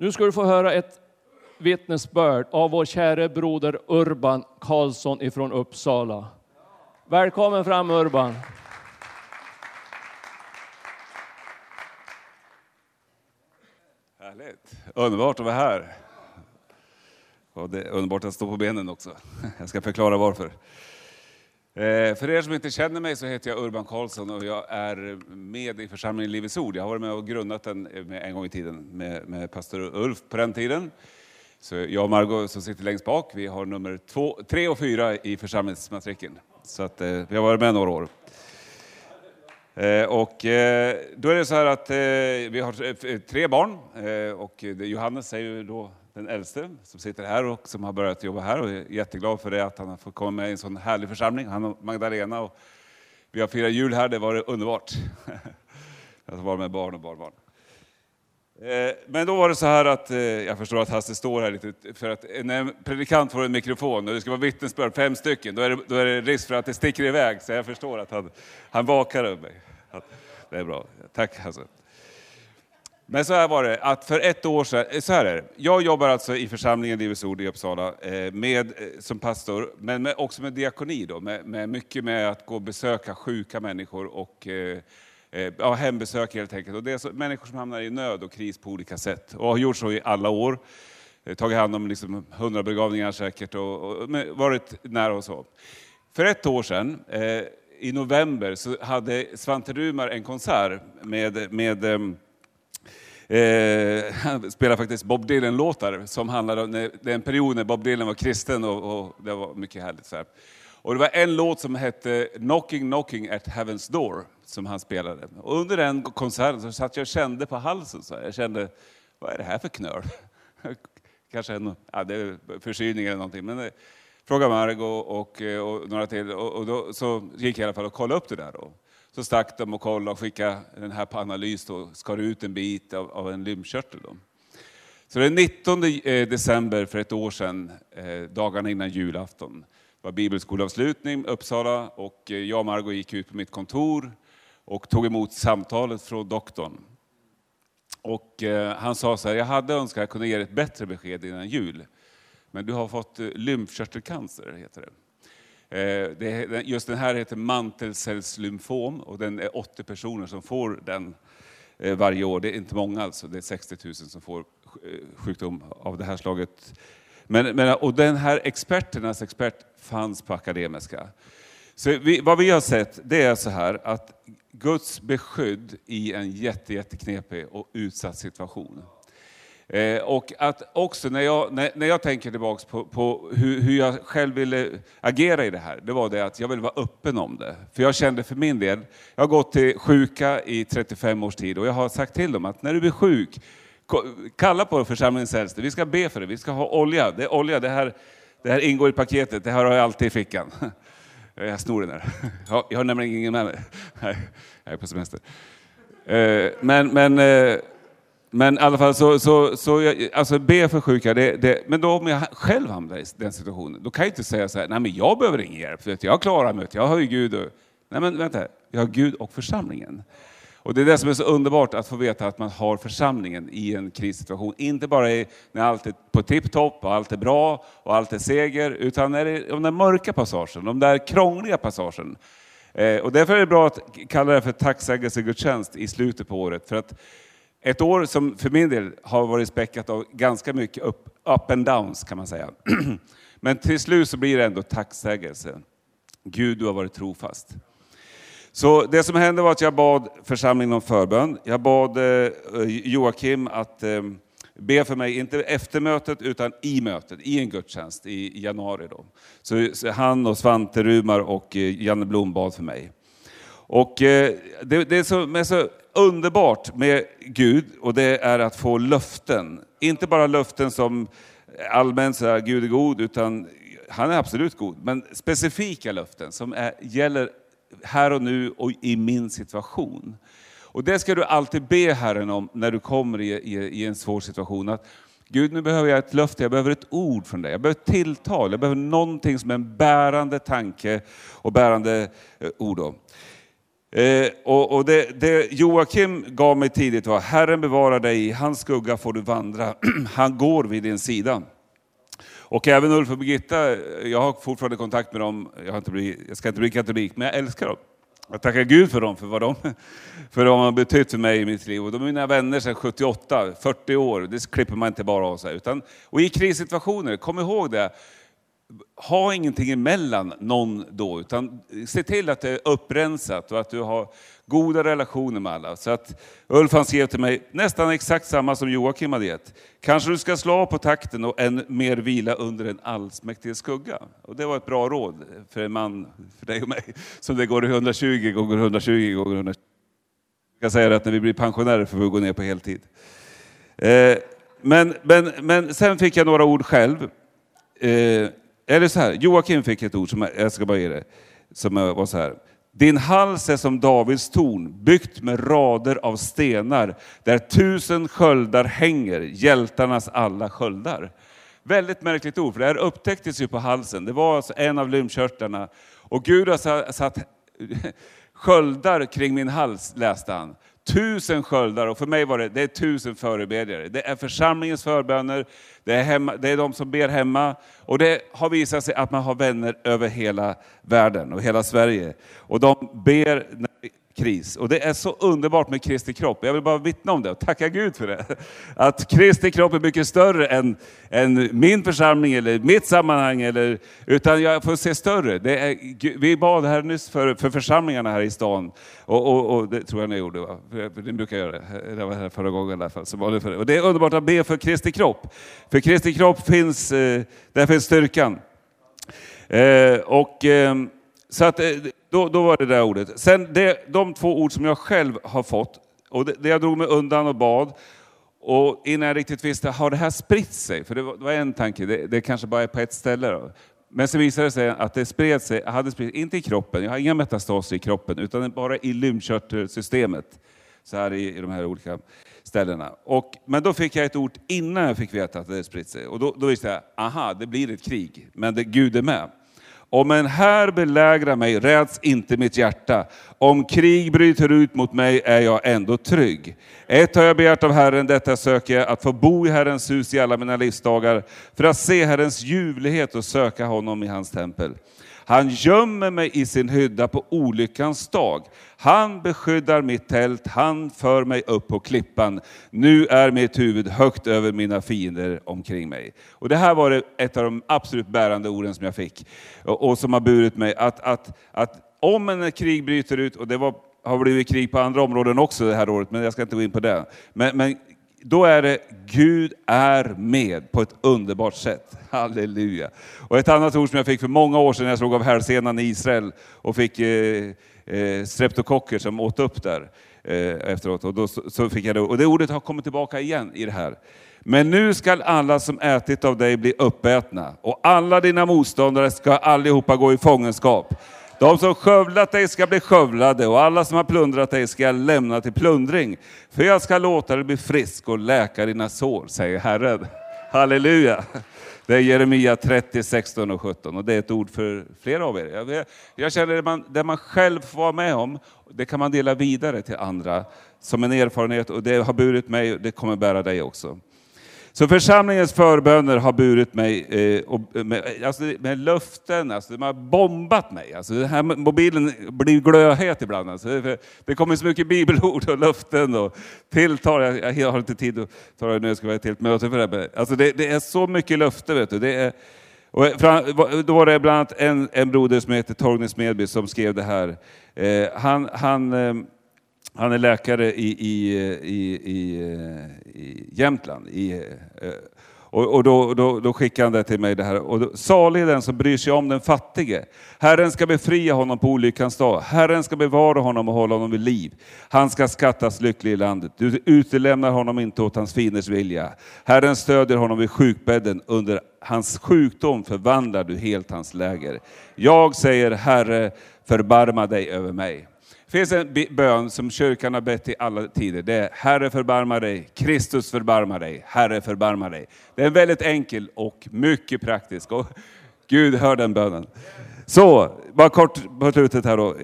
Nu ska du få höra ett vittnesbörd av vår käre broder Urban Karlsson ifrån Uppsala. Välkommen fram Urban. Härligt. Underbart att vara här. Och det är underbart att stå på benen också. Jag ska förklara varför. Eh, för er som inte känner mig så heter jag Urban Karlsson och jag är med i församlingen Livets Ord. Jag har varit med och grundat den eh, med en gång i tiden med, med pastor Ulf på den tiden. Så jag och Margot som sitter längst bak, vi har nummer två, tre och fyra i församlingsmatrikeln. Så att, eh, vi har varit med några år. Eh, Och eh, då är det så här att eh, vi har tre barn och Johannes är ju då den äldste som sitter här och som har börjat jobba här och är jätteglad för det att han har fått komma med i en sån härlig församling. Han och Magdalena och vi har firat jul här, det var underbart. Att vara med barn och barnbarn. Eh, men då var det så här att, eh, jag förstår att Hasse står här lite, för att eh, när en predikant får en mikrofon och det ska vara vittnesbörd, fem stycken, då är, det, då är det risk för att det sticker iväg. Så jag förstår att han, han vakar över mig. Det är bra. Tack Hasse. Men så här var det, att för ett år sedan, eh, så här är det. Jag jobbar alltså i församlingen Livets Ord i Uppsala eh, med, eh, som pastor, men med, också med diakoni då, med, med mycket med att gå och besöka sjuka människor och ja, hembesök helt enkelt. Och det är så, människor som hamnar i nöd och kris på olika sätt och har gjort så i alla år. Tagit hand om liksom 100 begravningar säkert och, och varit nära och så. För ett år sedan, i november, så hade Svante Rumar en konsert med, med ehm, Eh, han spelar faktiskt Bob Dylan-låtar som handlar om när, det är en period när Bob Dylan var kristen och, och det var mycket härligt. Så här. Och det var en låt som hette Knocking Knocking at Heaven's Door som han spelade. Och under den konserten så satt jag och kände på halsen. Så här. Jag kände, vad är det här för knöl? Kanske en ja, det är förkylning eller någonting. Men eh, frågade Margot och, och, och några till och, och då, så gick jag i alla fall och kollade upp det där. Då. Så stack de och kollade och skickade den här på analys och skar ut en bit av, av en lymfkörtel. Då. Så den 19 eh, december för ett år sedan, eh, dagarna innan julafton, var bibelskolavslutning i Uppsala och eh, jag och Margot gick ut på mitt kontor och tog emot samtalet från doktorn. Och han sa så här, jag hade önskat att jag kunde ge dig ett bättre besked innan jul. Men du har fått lymfkörtelcancer, heter det. Eh, just den här heter mantelcellslymfom och den är 80 personer som får den eh, varje år. Det är inte många alltså, det är 60 000 som får eh, sjukdom av det här slaget. Men, men, och den här experternas expert fanns på Akademiska. Så vi, vad vi har sett det är så här att Guds beskydd i en jätte, jätteknepig och utsatt situation. Eh, och att också när jag, när, när jag tänker tillbaka på, på hur, hur jag själv ville agera i det här, det var det att jag ville vara öppen om det. För jag kände för min del, jag har gått till sjuka i 35 års tid och jag har sagt till dem att när du blir sjuk, kalla på församlingens äldste, vi ska be för det, vi ska ha olja. Det är olja, det här, det här ingår i paketet, det här har jag alltid i fickan. Jag snor den här. Jag har nämligen ingen med mig. Nej, jag är på semester. Eh, men, men, eh, men i alla fall, så, så, så jag, alltså be för sjuka, det, det, men då om jag själv hamnar i den situationen, då kan jag inte säga så här, nej men jag behöver ingen hjälp, för jag klarar mig, jag har ju Gud. Och, nej men vänta, jag har Gud och församlingen. Och det är det som är så underbart, att få veta att man har församlingen i en krissituation. Inte bara i, när allt är på tipptopp och allt är bra och allt är seger, utan när det är de där mörka passagen, de där krångliga passagen. Eh, och därför är det bra att kalla det för tacksägelsegudstjänst i slutet på året. För att ett år som för min del har varit späckat av ganska mycket up, up and downs kan man säga. Men till slut så blir det ändå tacksägelse. Gud, du har varit trofast. Så det som hände var att jag bad församlingen om förbön. Jag bad eh, Joakim att eh, be för mig, inte efter mötet utan i mötet, i en gudstjänst i, januari. Då. Så, han och Svante Rumar och eh, Janne Blom bad för mig. Och det, det som är så underbart med Gud, och det är att få löften. Inte bara löften som allmänt så här, Gud är god, utan han är absolut god. Men specifika löften som är, gäller här och nu och i min situation. Och det ska du alltid be Herren om när du kommer i, i, i en svår situation. Att Gud, nu behöver jag ett löfte, jag behöver ett ord från dig. Jag behöver ett tilltal, jag behöver någonting som är en bärande tanke och bärande eh, ord. Då. Eh, och och det, det Joakim gav mig tidigt var, Herren bevarar dig, i hans skugga får du vandra, han går vid din sida. Och även Ulf och Birgitta, eh, jag har fortfarande kontakt med dem, jag, har inte blivit, jag ska inte bli katolik, men jag älskar dem. Jag tackar Gud för dem, för vad de, för de har betytt för mig i mitt liv. Och de är mina vänner sedan 78, 40 år, det klipper man inte bara av sig. Utan, och i krissituationer, kom ihåg det, ha ingenting emellan någon då, utan se till att det är upprensat och att du har goda relationer med alla. Så att Ulf han skrev till mig nästan exakt samma som Joakim hade gett. Kanske du ska slå av på takten och än mer vila under en allsmäktig skugga. Och det var ett bra råd för en man, för dig och mig, som det går i 120 gånger 120 gånger 120. Jag kan säga att när vi blir pensionärer får vi gå ner på heltid. Eh, men, men, men sen fick jag några ord själv. Eh, eller så här, Joakim fick ett ord, som jag ska bara ge dig. som var så här. Din hals är som Davids torn, byggt med rader av stenar, där tusen sköldar hänger, hjältarnas alla sköldar. Väldigt märkligt ord, för det här upptäcktes ju på halsen. Det var alltså en av lymfkörtlarna. Och Gud har satt sköldar kring min hals, läste han. Tusen sköldar, och för mig var det, det är tusen förebedjare. Det är församlingens förböner, det är, hemma, det är de som ber hemma. Och det har visat sig att man har vänner över hela världen och hela Sverige. Och de ber kris. Och det är så underbart med Kristi kropp. Jag vill bara vittna om det och tacka Gud för det. Att Kristi kropp är mycket större än, än min församling eller mitt sammanhang. Eller, utan jag får se större. Det är, vi bad här nyss för, för församlingarna här i stan. Och, och, och det tror jag ni gjorde, va? Ni brukar göra det. Det var här förra gången i alla fall. Så var det, för det. Och det är underbart att be för Kristi kropp. För Kristi kropp finns, eh, där finns styrkan. Eh, och... Eh, så att, eh, då, då var det där ordet. Sen det, de två ord som jag själv har fått, och det, det jag drog mig undan och bad, och innan jag riktigt visste, har det här spritt sig? För det var, det var en tanke, det, det, kanske bara är på ett ställe. Då. Men så visade det sig att det spred sig, hade spridit, inte i kroppen, jag har inga metastaser i kroppen, utan bara i lymfkörtelsystemet. Så här i, i de här olika ställena. Och, men då fick jag ett ord innan jag fick veta att det spritt sig. Och då, då visste jag, aha, det blir ett krig, men det, Gud är med. Om en här belägrar mig räds inte mitt hjärta. Om krig bryter ut mot mig är jag ändå trygg. Ett har jag begärt av Herren, detta söker jag, att få bo i Herrens hus i alla mina livsdagar, för att se Herrens ljuvlighet och söka honom i hans tempel. Han gömmer mig i sin hydda på olyckans dag. Han beskyddar mitt tält, han för mig upp på klippan. Nu är mitt huvud högt över mina fiender omkring mig. Och det här var ett av de absolut bärande orden som jag fick och, som har burit mig. Att, att, att om en krig bryter ut, och det var, har blivit krig på andra områden också det här året, men jag ska inte gå in på det. Men, men då är det Gud är med på ett underbart sätt. Halleluja. Och ett annat ord som jag fick för många år sedan när jag slog av hälsenan i Israel och fick eh, eh, streptokocker som åt upp där eh, efteråt. Och, då, så fick jag det. och det ordet har kommit tillbaka igen i det här. Men nu skall alla som ätit av dig bli uppätna och alla dina motståndare ska allihopa gå i fångenskap. De som skövlat dig ska bli skövlade och alla som har plundrat dig ska jag lämna till plundring. För jag ska låta dig bli frisk och läka dina sår, säger Herren. Halleluja! Det är Jeremia 30, 16 och 17 och det är ett ord för flera av er. Jag, jag känner det man, det man själv får vara med om, det kan man dela vidare till andra som en erfarenhet och det har burit mig och det kommer bära dig också. Så församlingens förböner har burit mig eh, och, eh, med, alltså, med löften, alltså, de har bombat mig. Alltså, den här mobilen blir glödhet ibland. Alltså, det kommer så mycket bibelord och löften och tilltal. Jag, jag har inte tid att ta det nu, jag ska vara ett helt möte för det. Alltså, det, det är så mycket löften. Vet du. Det är, och eh, då var det bland annat en, en broder som heter Torgny Smedby som skrev det här. Eh, han, han eh, han är läkare i, i, i, i, i Jämtland. I, eh, och, och då, då, då skickade han det till mig. Det här. Och då, salig är den som bryr sig om den fattige. Herren ska befria honom på olyckans dag. Herren ska bevara honom och hålla honom vid liv. Han ska skattas lycklig i landet. Du utelämnar honom inte åt hans fienders vilja. Herren stödjer honom vid sjukbädden. Under hans sjukdom förvandlar du helt hans läger. Jag säger, Herre, förbarma dig över mig. Det finns en bön som kyrkan har bett i alla tider. Det är Herre förbarma dig, Kristus förbarma dig, Herre förbarma dig. Det är väldigt enkel och mycket praktisk. Och Gud hör den bönen. Så, bara kort på slutet här då,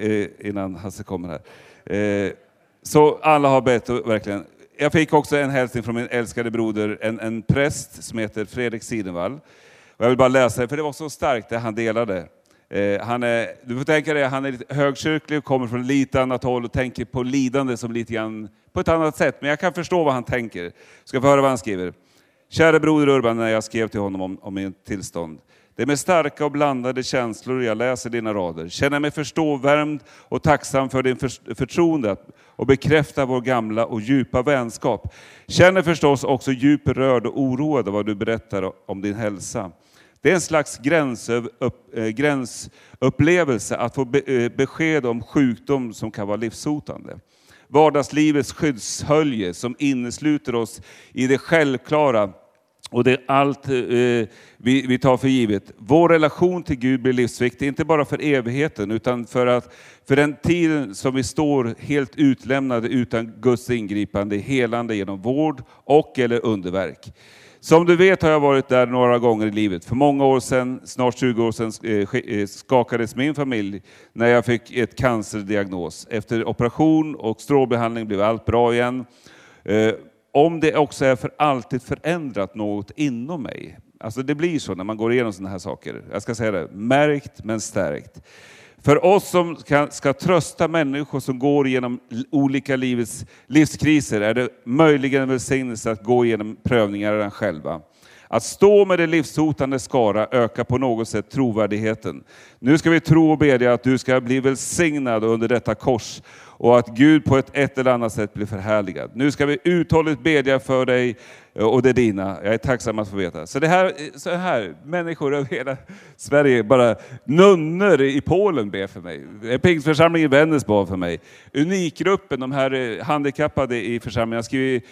innan Hasse kommer här. Eh, så alla har bett, verkligen. Jag fick också en hälsning från min älskade broder, en, en präst som heter Fredrik Sidenvall. Och jag vill bara läsa det, för det var så starkt det han delade. Eh, han är, du får tänka dig, han är lite högkyrklig och kommer från lite annat håll och tänker på lidande som lite grann på ett annat sätt. Men jag kan förstå vad han tänker. Ska få höra vad han skriver. Kära broder Urban, när jag skrev till honom om, om mitt tillstånd. Det är med starka och blandade känslor jag läser dina rader. Känner mig förstå, värmd och tacksam för din för, förtroende och bekräfta vår gamla och djupa vänskap. Känner förstås också djup rörd och oroad av vad du berättar om din hälsa. Det är en slags eh, gränsupplevelse att få eh, besked om sjukdom som kan vara livshotande. Vardagslivets skyddshölje som innesluter oss i det självklara och det är allt eh, vi, vi tar för givet. Vår relation till Gud blir livsviktig, inte bara för evigheten, utan för, att, för den tiden som vi står helt utlämnade utan Guds ingripande, helande genom vård och eller underverk. Som du vet har jag varit där några gånger i livet. För många år sedan, snart 20 år sedan, eh, eh, skakades min familj när jag fick ett cancerdiagnos. Efter operation och strålbehandling blev allt bra igen. Eh, om det också är för alltid förändrat något inom mig. Alltså det blir så när man går igenom sådana här saker. Jag ska säga det, märkt men stärkt. För oss som ska, ska trösta människor som går igenom olika livets livskriser är det möjligen en välsignelse att gå igenom prövningar själva. Att stå med det livshotande skara ökar på något sätt trovärdigheten. Nu ska vi tro och bedja att du ska bli välsignad under detta kors och att Gud på ett, ett eller annat sätt blir förhärligad. Nu ska vi uthålligt bedja för dig eh, och det är dina. Jag är tacksam att få veta. Så det här, eh, så här människor över hela Sverige, bara nunnor i Polen ber för mig. Pingstförsamlingen i Vännäs bad för mig. Unikgruppen, de här eh, handikappade i församlingen, skriver,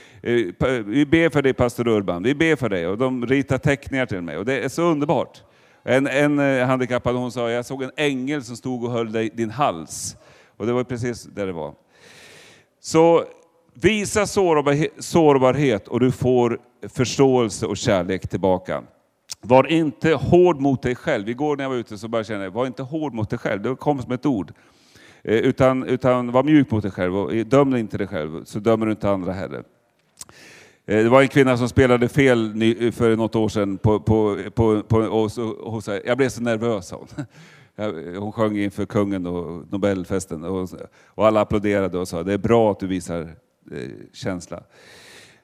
vi ber för dig pastor Urban, vi ber för dig. Och de ritar teckningar till mig och det är så underbart. En, en handikappad hon sa, jag såg en ängel som stod och höll dig, din hals. Och det var precis där det var. Så visa sårbarhet och du får förståelse och kärlek tillbaka. Var inte hård mot dig själv. Igår när jag var ute så började jag känna, var inte hård mot dig själv. Det kom som ett ord. Eh, utan, utan var mjuk mot dig själv och döm inte dig själv, så dömer du inte andra heller. Eh, det var en kvinna som spelade fel för något år sedan på, på, på, på och, så, och så, jag blev så nervös. Hon. Hon sjöng inför kungen och Nobelfesten och, och alla applåderade och sa det är bra att du visar eh, känsla.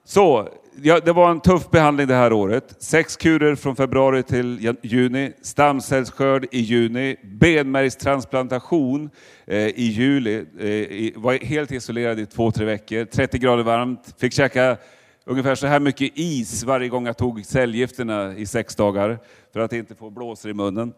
Så, ja, det var en tuff behandling det här året. Sex kurer från februari till juni, stamcellsskörd i juni, benmärgstransplantation eh, i juli. Eh, var helt isolerad i två, tre veckor, 30 grader varmt, fick käka ungefär så här mycket is varje gång jag tog cellgifterna i sex dagar för att inte få blåsor i munnen.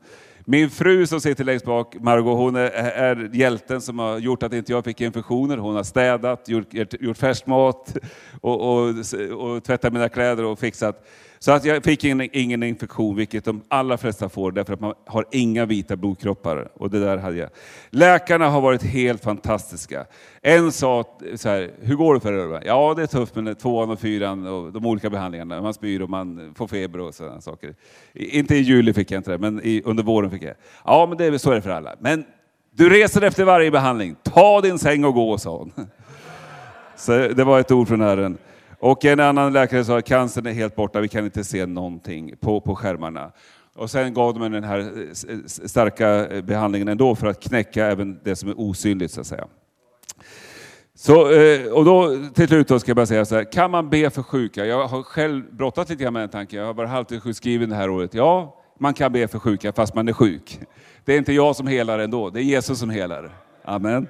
Min fru som sitter längst bak, Margot, hon är, är hjälten som har gjort att inte jag fick infektioner. Hon har städat, gjort, gjort färsk mat och, och, och tvättat mina kläder och fixat. Så att jag fick ingen, ingen infektion, vilket de allra flesta får, därför att man har inga vita blodkroppar. Och det där hade jag. Läkarna har varit helt fantastiska. En sa så här, hur går det för er? Ja, det är tufft med tvåan och fyran och de olika behandlingarna. Man spyr och man får feber och sådana saker. Inte i juli fick jag inte det, men i, under våren fick jag. Ja, men det, så är det för alla. Men du reser efter varje behandling. Ta din säng och gå, sa hon. Så det var ett ord från Herren. Och en annan läkare sa att cancern är helt borta, vi kan inte se någonting på, på skärmarna. Och sen gav de den här eh, starka eh, behandlingen ändå för att knäcka även det som är osynligt så att säga. Så, eh, och då till slut då ska jag bara säga så här, kan man be för sjuka? Jag har själv brottat lite grann med den tanken, jag har varit halvtidssjukskriven det här året. Ja, man kan be för sjuka fast man är sjuk. Det är inte jag som helar ändå, det är Jesus som helar. Amen.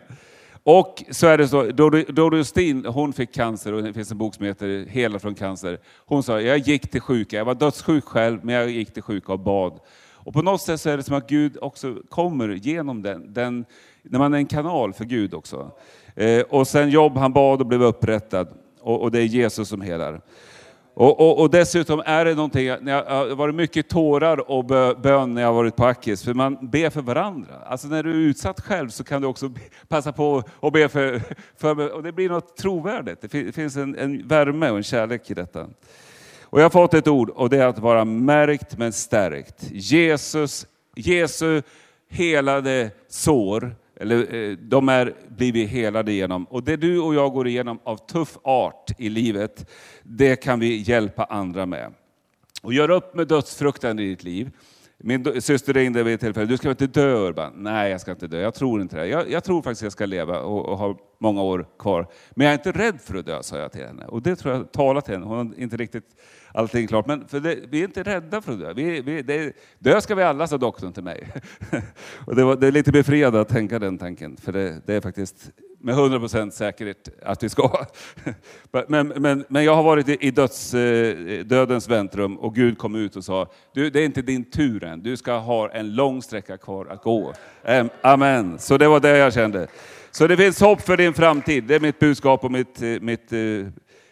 Och så är det så, Dodo Stin, hon fick cancer och det finns en bok som heter Hela från cancer. Hon sa, jag gick till sjuka, jag var dödssjuk själv, men jag gick till sjuka och bad. Och på något sätt så är det som att Gud också kommer genom den, den när man är en kanal för Gud också. Eh, och sen jobb, han bad och blev upprättad. Och, och det är Jesus som helar. Och, och, och, dessutom är det någonting, det har varit mycket tårar och bön när jag har varit på Akis, för man ber för varandra. Alltså när du är utsatt själv så kan du också passa på att be för, för och det blir något trovärdigt. Det finns en, en värme och en kärlek i detta. Och jag har fått ett ord och det är att vara märkt men stärkt. Jesus, Jesu helade sår, eller eh, de är blivit helade genom Och det du och jag går igenom av tuff art i livet, det kan vi hjälpa andra med. Och gör upp med dödsfruktan i ditt liv. Min syster ringde vid ett tillfälle, du ska inte dö Urban? Nej, jag ska inte dö, jag tror inte det. Jag, jag tror faktiskt jag ska leva och, och ha många år kvar. Men jag är inte rädd för att dö, sa jag till henne. Och det tror jag talat till henne, hon har inte riktigt allting klart. Men för det, vi är inte rädda för att dö. Vi, vi, det, dö ska vi alla, sa doktorn till mig. och det, var, det är lite befriande att tänka den tanken, för det, det är faktiskt med 100 procent säkerhet att vi ska. men, men, men jag har varit i döds, eh, dödens väntrum och Gud kom ut och sa, du, det är inte din tur än, du ska ha en lång sträcka kvar att gå. Amen. Så det var det jag kände. Så det finns hopp för din framtid, det är mitt budskap och mitt, eh, mitt eh,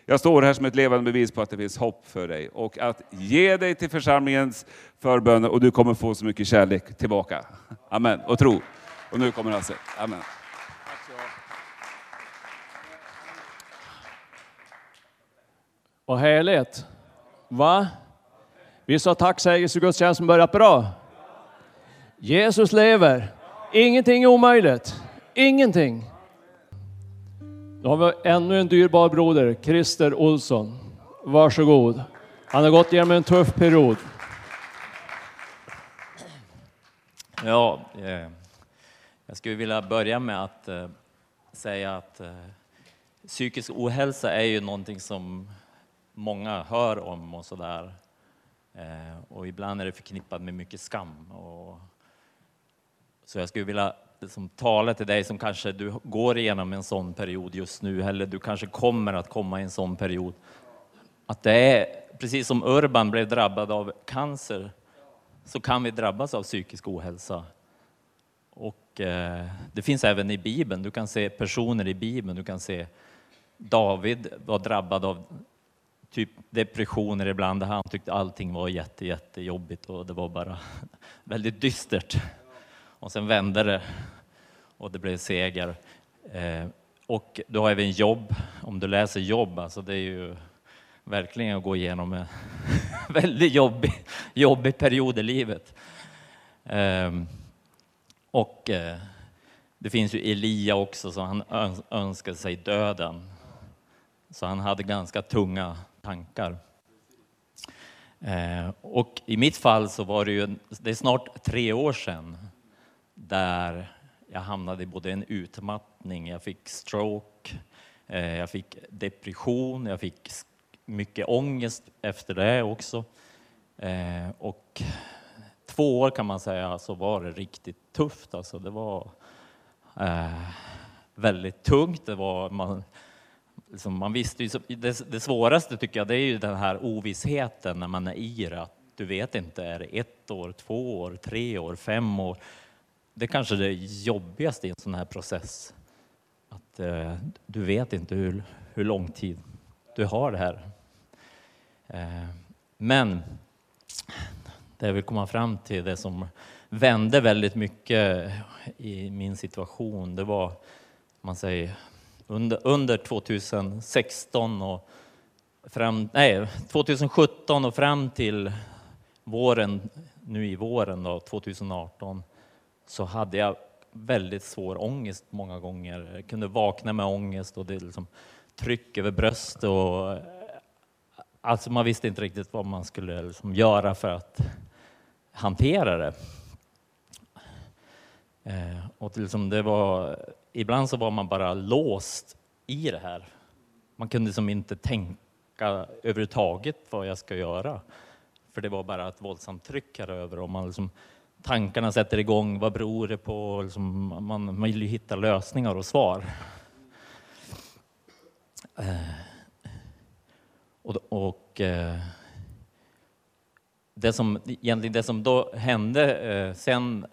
jag står här som ett levande bevis på att det finns hopp för dig och att ge dig till församlingens förböner och du kommer få så mycket kärlek tillbaka. Amen. Och tro. Och nu kommer Hasse. Amen. Vad härligt. Va? Vi sa tacksägelse gudstjänsten börjat bra. Jesus lever. Ingenting är omöjligt. Ingenting. Då har vi ännu en dyrbar broder, Christer Olsson. Varsågod. Han har gått igenom en tuff period. Ja, eh, jag skulle vilja börja med att eh, säga att eh, psykisk ohälsa är ju någonting som många hör om och sådär. Eh, och ibland är det förknippat med mycket skam. Och, så jag skulle vilja liksom, tala till dig som kanske du går igenom en sån period just nu, eller du kanske kommer att komma i en sån period. Att det är, precis som Urban blev drabbad av cancer, så kan vi drabbas av psykisk ohälsa. Och eh, det finns även i Bibeln, du kan se personer i Bibeln, du kan se David var drabbad av typ depressioner ibland. Han tyckte allting var jätte, jättejobbigt och det var bara väldigt dystert. Och sen vände det och det blev seger. Eh, och du har även jobb. Om du läser jobb, alltså det är ju verkligen att gå igenom en väldigt jobbig, jobbig period i livet. Ehm, och eh, det finns ju Elia också, så han önskade sig döden. Så han hade ganska tunga tankar. Eh, och i mitt fall så var det ju, det är snart tre år sedan, där jag hamnade i både en utmattning, jag fick stroke, eh, jag fick depression, jag fick mycket ångest efter det också. Eh, och två år kan man säga så var det riktigt tufft. Alltså det var eh, väldigt tungt. Det var, man, liksom, man visste ju, det, det, svåraste tycker jag det är ju den här ovissheten när man är i det. Att du vet inte, är det ett år, två år, tre år, fem år? Det är kanske det jobbigaste i en sån här process. Att eh, du vet inte hur, hur lång tid du har det här. Eh, men det jag vill komma fram till, det som vände väldigt mycket i min situation, det var, man säger, under, under 2016 och fram, nej, 2017 och fram till våren, nu i våren då, 2018, så hade jag väldigt svår ångest många gånger. Jag kunde vakna med ångest och det liksom tryck över bröst och eh, alltså man visste inte riktigt vad man skulle liksom göra för att hantera det. Eh, och liksom det var ibland så var man bara låst i det här. Man kunde som inte tänka överhuvudtaget vad jag ska göra. För det var bara ett våldsamt tryck här över och man liksom, tankarna sätter igång. Vad beror det på? Liksom, man, man vill ju hitta lösningar och svar. Eh, och, och eh, det som, egentligen det som då hände eh, sen,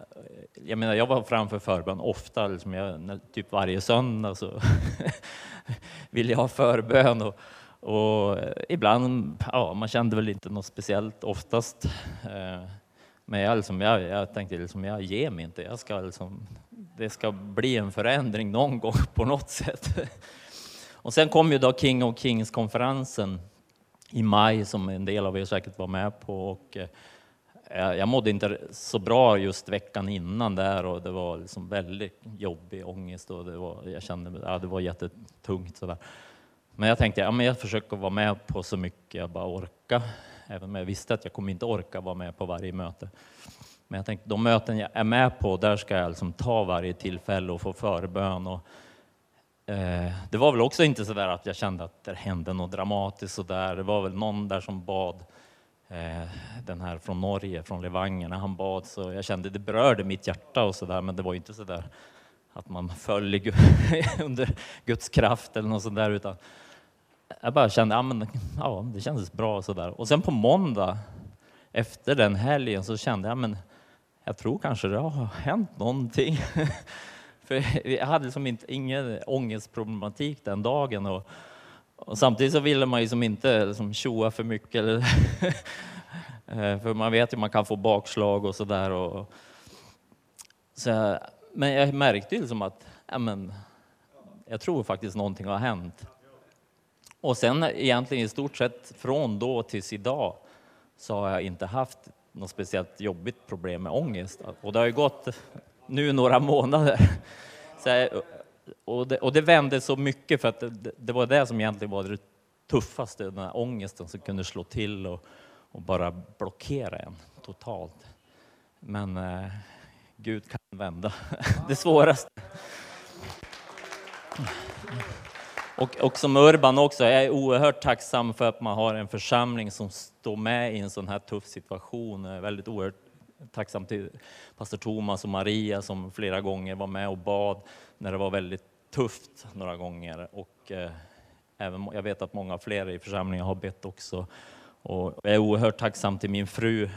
jag menar jag var framför förbön ofta, liksom jag, typ varje söndag så ville jag ha förbön och, och ibland, ja man kände väl inte något speciellt oftast. Men jag, liksom, jag, jag tänkte liksom, jag ger mig inte, jag ska liksom, det ska bli en förändring någon gång på något sätt. Och sen kom ju då King of Kings-konferensen i maj som en del av er säkert var med på. Och, eh, jag, jag mådde inte så bra just veckan innan där och det var liksom väldigt jobbig ångest och det var, jag kände ja, det var jättetungt sådär. Men jag tänkte, ja, men jag försöker vara med på så mycket jag bara orkar, även om jag visste att jag kommer inte orka vara med på varje möte. Men jag tänkte, de möten jag är med på, där ska jag liksom ta varje tillfälle och få förbön. Och, eh, det var väl också inte så där att jag kände att det hände något dramatiskt så där. Det var väl någon där som bad, eh, den här från Norge, från Levanger, han bad så jag kände det berörde mitt hjärta och så där, men det var inte så där att man föll under Guds kraft eller något sånt där, utan jag bara kände, ja, men, ja det kändes bra så där. Och sen på måndag efter den helgen så kände jag, men jag tror kanske det har hänt någonting. För jag hade liksom inte, ingen ångestproblematik den dagen. Och, och samtidigt så ville man ju liksom inte liksom tjoa för mycket. Eller eh, för man vet ju man kan få bakslag och sådär. Så, men jag märkte ju liksom att ja, men, jag tror faktiskt någonting har hänt. Och sen egentligen i stort sett från då tills idag så har jag inte haft något speciellt jobbigt problem med ångest. Och det har ju gått nu några månader. Så, och, det, och det vände så mycket för att det, det, var det som egentligen var det tuffaste, den här ångesten som kunde slå till och, och bara blockera en totalt. Men eh, Gud kan vända det svåraste. Och, och som Urban också, jag är oerhört tacksam för att man har en församling som står med i en sån här tuff situation. Jag är väldigt oerhört tacksam till pastor Thomas och Maria som flera gånger var med och bad när det var väldigt tufft några gånger. Och eh, även, jag vet att många fler i församlingen har bett också. Och jag är oerhört tacksam till min fru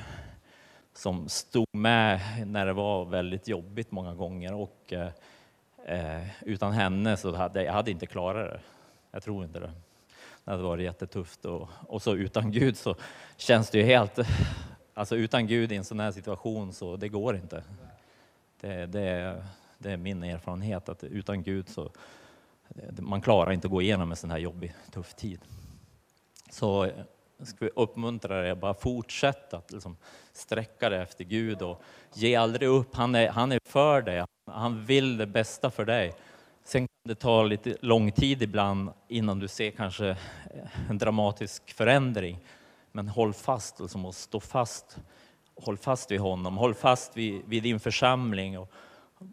som stod med när det var väldigt jobbigt många gånger. Och, eh, Eh, utan henne så hade jag hade inte klarat det. Jag tror inte det. Det hade varit jättetufft. Och, och så utan Gud så känns det ju helt... Alltså utan Gud i en sån här situation så det går inte. Det, det, det är min erfarenhet att utan Gud så man klarar inte att gå igenom en sån här jobbig, tuff tid. Så eh, jag vi uppmuntra dig att bara fortsätta att liksom sträcka dig efter Gud och ge aldrig upp. Han är, han är för dig. Han vill det bästa för dig. Sen kan det ta lite lång tid ibland innan du ser kanske eh, en dramatisk förändring. Men håll fast liksom, och stå fast. Håll fast vid honom, håll fast vid, vid din församling. Och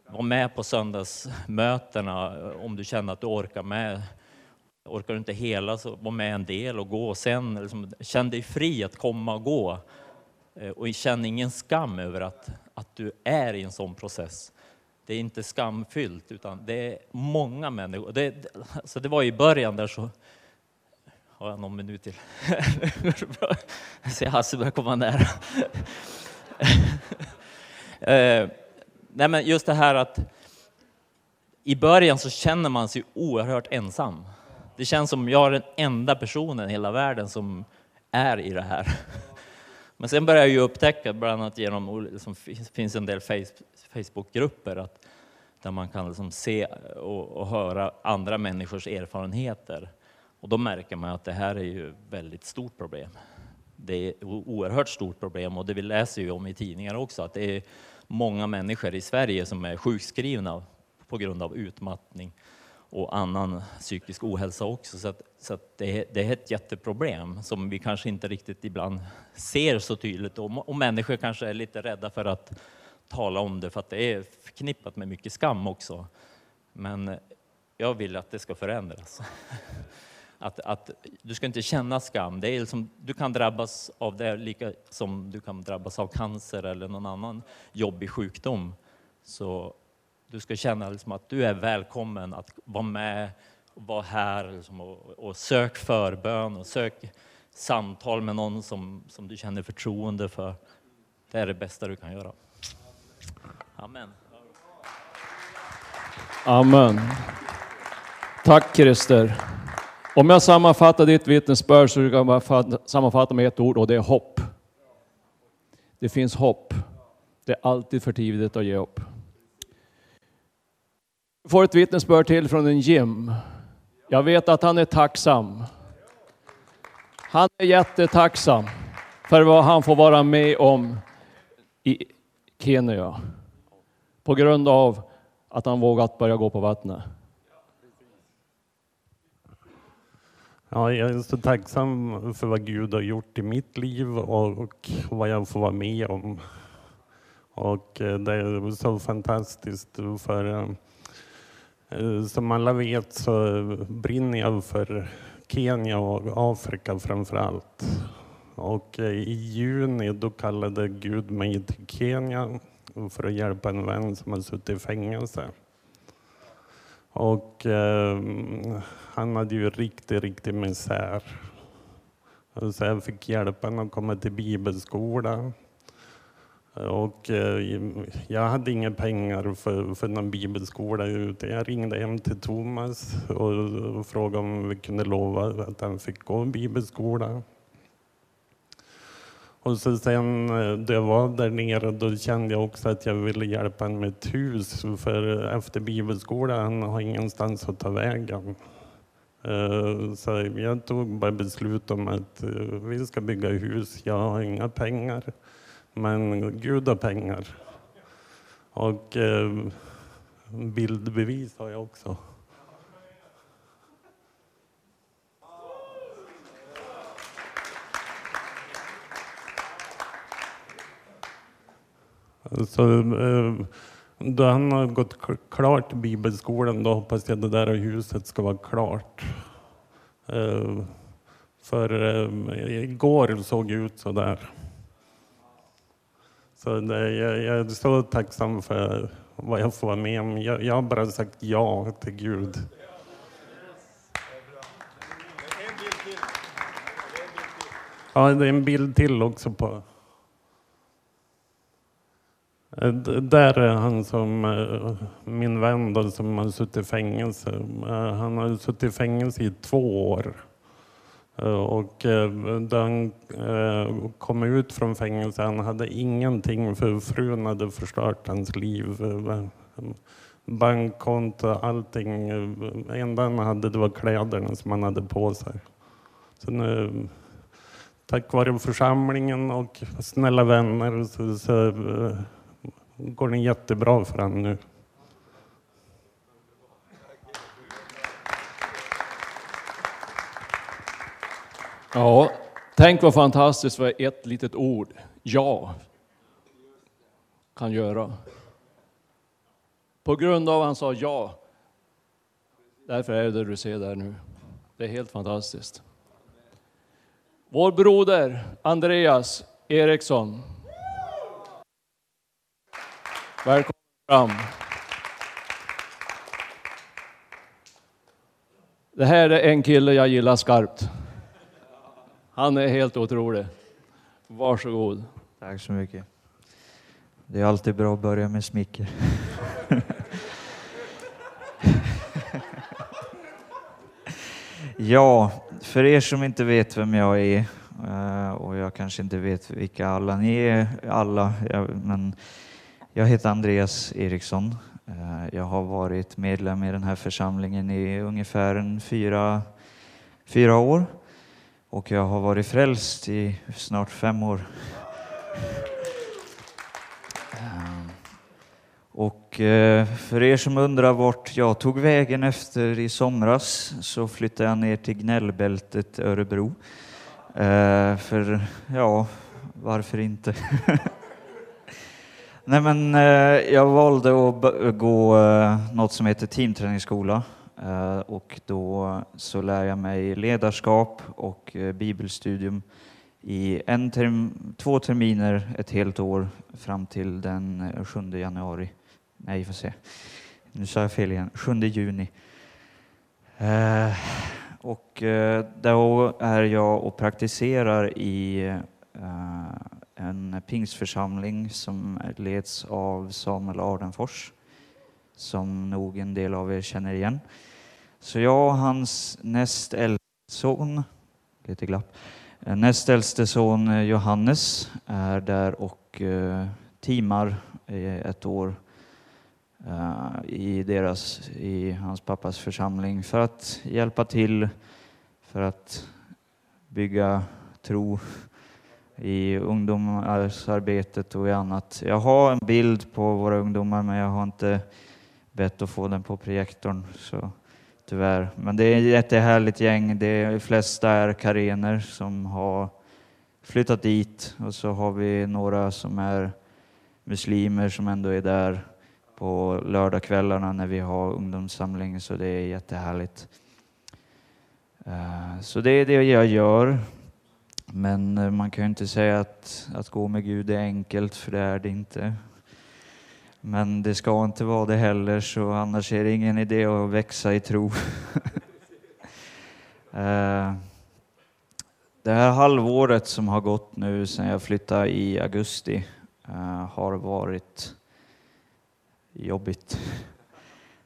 var med på söndagsmötena eh, om du känner att du orkar med. Orkar du inte hela så var med en del och gå. Sen liksom, känn dig fri att komma och gå. Eh, och känn ingen skam över att, att du är i en sån process det är inte skamfyllt, utan det är många människor. Det, alltså det var i början där så... Har jag någon minut till? jag ser Hasse börjar komma nära. eh, nej men just det här att i början så känner man sig oerhört ensam. Det känns som jag är den enda personen i hela världen som är i det här. Men sen började jag ju upptäcka, bland annat genom, liksom, finns en del Facebookgrupper, att, där man kan liksom se och, och, höra andra människors erfarenheter. Och då märker man att det här är ju ett väldigt stort problem. Det är ett oerhört stort problem och det vi läser ju om i tidningar också, att det är många människor i Sverige som är sjukskrivna på grund av utmattning och annan psykisk ohälsa också. Så, att, så att det, är, det, är ett jätteproblem som vi kanske inte riktigt ibland ser så tydligt och, och människor kanske är lite rädda för att tala om det för att det är förknippat med mycket skam också. Men jag vill att det ska förändras. Att, att, du ska inte känna skam. Det är liksom, du kan drabbas av det lika som du kan drabbas av cancer eller någon annan jobbig sjukdom. Så du ska känna liksom att du är välkommen att vara med och vara här liksom och, och sök förbön och sök samtal med någon som, som du känner förtroende för. Det är det bästa du kan göra. Amen. Amen. Tack Christer. Om jag sammanfattar ditt vittnesbörd så kan jag sammanfatta med ett ord och det är hopp. Det finns hopp. Det är alltid för tidigt att ge upp. Får ett vittnesbörd till från en Jim. Jag vet att han är tacksam. Han är jättetacksam för vad han får vara med om i Kenya på grund av att han vågat börja gå på vattnet. Ja, jag är så tacksam för vad Gud har gjort i mitt liv och vad jag får vara med om. Och eh, det är så fantastiskt för eh, Eh, som alla vet så brinner jag för Kenya och Afrika framför allt. Och eh, i juni då kallade Gud mig till Kenya för att hjälpa en vän som har suttit i fängelse. Och eh, han hade ju riktig, riktig misär. Så jag fick hjälpa honom att komma till bibelskola. Och eh, jag hade inga pengar för, för någon bibelskola ute. Jag ringde hem till Thomas och frågade om vi kunde lova att han fick gå bibelskola. Och så sen eh, då jag var där nere då kände jag också att jag ville hjälpa honom med ett hus. För efter bibelskolan han har ingenstans att ta vägen. Eh, så jag tog bara beslut om att eh, vi ska bygga hus. Jag har inga pengar, men Gud har pengar. Och eh, bildbevis har jag också. Så, eh, då han har gått klart bibelskolan, då hoppas jag det där huset ska vara klart. Eh, för igår såg det ut så där. Så det, jag, jag, är så tacksam för vad jag får vara med om. Jag, jag har bara sagt ja till Gud. Ja, det är en bild till också på där är han som eh, min vän då, som har suttit i fängelse. Eh, han har suttit i fängelse i två år. Eh, och eh, då han eh, kom ut från fängelset, han hade ingenting för frun hade förstört hans liv. Bankkonto, allting. Det enda han hade det var kläderna som han hade på sig. Så nu, tack vare församlingen och snälla vänner så, så går det jättebra för honom nu. Ja, tänk vad fantastiskt vad ett litet ord, ja, kan göra. På grund av att han sa ja. Därför är det du ser där nu. Det är helt fantastiskt. Vår broder Andreas Eriksson Välkommen fram. Det här är en kille jag gillar skarpt. Han är helt otrolig. Varsågod. Tack så mycket. Det är alltid bra att börja med smicker. ja, för er som inte vet vem jag är eh, och jag kanske inte vet vilka alla ni är, alla, men jag heter Andreas Eriksson. Eh, jag har varit medlem i den här församlingen i ungefär en fyra, fyra år och jag har varit frälst i snart fem år. Eh, och eh, för er som undrar vart jag tog vägen efter i somras så flyttade jag ner till gnällbältet Örebro. Eh, för ja, varför inte? Nej, men jag valde att gå något som heter teamträningsskola Eh, och då så lär jag mig ledarskap och eh, bibelstudium i en term, två terminer, ett helt år fram till den eh, 7 januari. Nej, får se. Nu sa jag fel igen. 7 juni. Eh, och eh, då är jag och praktiserar i en pingstförsamling som leds av Samuel Ardenfors, som nog en del av er känner igen. Så jag och hans näst äldste son, lite glapp, eh, näst äldste son eh, Johannes är där och uh, teamar ett år i, deras, i hans pappas församling för att hjälpa till, för att bygga tro i ungdomsarbetet och i annat. Jag har en bild på våra ungdomar men jag har inte bett att få den på projektorn. Så tyvärr. Men det är ett jättehärligt gäng. De flesta är karener som har flyttat dit och så har vi några som är muslimer som ändå är där på lördagskvällarna när vi har ungdomssamling så det är jättehärligt. Eh, så det är det jag gör. Men eh, man kan ju inte säga att, att gå med Gud är enkelt, för det är det inte. Men det ska inte vara det heller, så annars är det ingen idé att växa i tro. Eh, det här halvåret som har gått nu sedan jag flyttade i augusti eh, har varit jobbigt.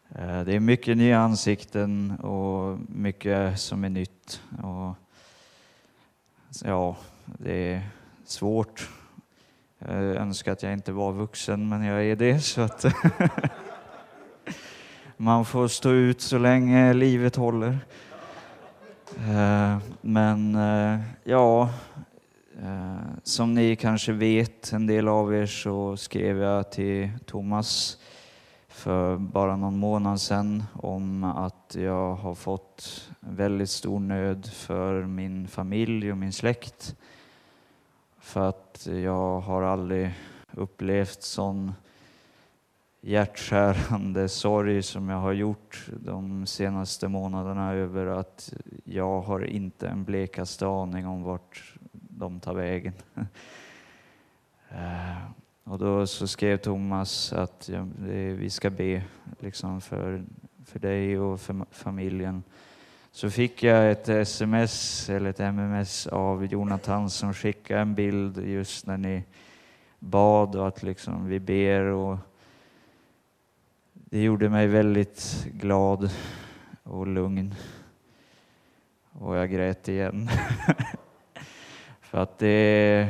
Eh, det är mycket nya ansikten och mycket som är nytt. Och ja, det är svårt. Jag önskar att jag inte var vuxen, men jag är det. Så att man får stå ut så länge livet håller. Eh, men eh, ja, som ni kanske vet, en del av er, så skrev jag till Thomas för bara någon månad sedan om att jag har fått väldigt stor nöd för min familj och min släkt. För att jag har aldrig upplevt sån hjärtskärande sorg som jag har gjort de senaste månaderna över att jag har inte en blekaste aning om vart de tar vägen. Eh, och då så skrev Thomas att vi ska be liksom för, för dig och för familjen. Så fick jag ett sms eller ett mms av Jonathan som skickade en bild just när ni bad och att liksom vi ber. Och det gjorde mig väldigt glad och lugn. Och jag grät igen. för att det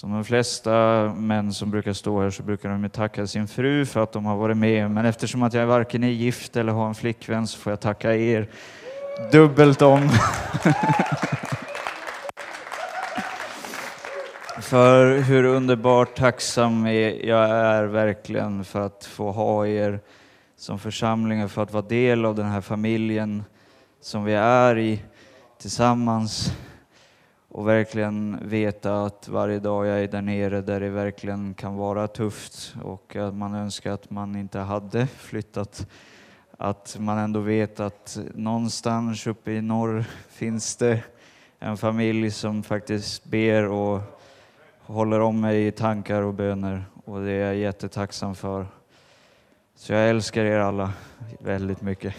som de flesta män som brukar stå här så brukar de tacka sin fru för att de har varit med. Men eftersom att jag varken är gift eller har en flickvän så får jag tacka er dubbelt om. för hur underbart tacksam jag är verkligen för att få ha er som församling och för att vara del av den här familjen som vi är i tillsammans och verkligen veta att varje dag jag är där nere där det verkligen kan vara tufft och att man önskar att man inte hade flyttat. Att man ändå vet att någonstans uppe i norr finns det en familj som faktiskt ber och håller om mig i tankar och böner och det är jag jättetacksam för. Så jag älskar er alla väldigt mycket.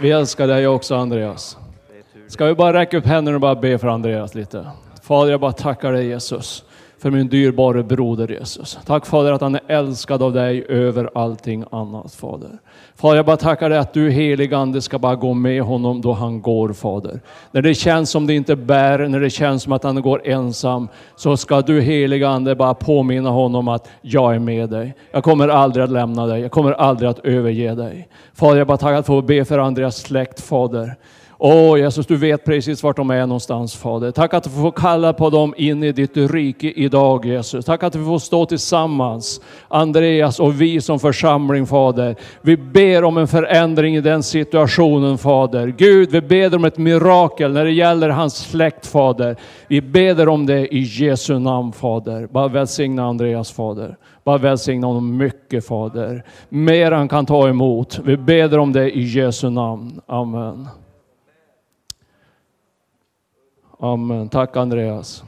Vi älskar dig också Andreas. Ska vi bara räcka upp händerna och bara be för Andreas lite? Fader, jag bara tackar dig Jesus för min dyrbara broder Jesus. Tack Fader att han är älskad av dig över allting annat Fader. Fader, jag bara tackar dig att du helig Ande ska bara gå med honom då han går Fader. När det känns som det inte bär, när det känns som att han går ensam, så ska du helig Ande bara påminna honom att jag är med dig. Jag kommer aldrig att lämna dig, jag kommer aldrig att överge dig. Fader, jag bara tackar att få be för Andreas släkt Fader. Åh Jesus, du vet precis vart de är någonstans Fader. Tack att du får kalla på dem in i ditt rike idag Jesus. Tack att vi får stå tillsammans, Andreas och vi som församling Fader. Vi ber om en förändring i den situationen Fader. Gud, vi ber om ett mirakel när det gäller hans släkt Fader. Vi ber om det i Jesu namn Fader. Bara välsigna Andreas Fader. Bara välsigna honom mycket Fader. Mer han kan ta emot. Vi ber om det i Jesu namn. Amen. Amen. Tack Andreas.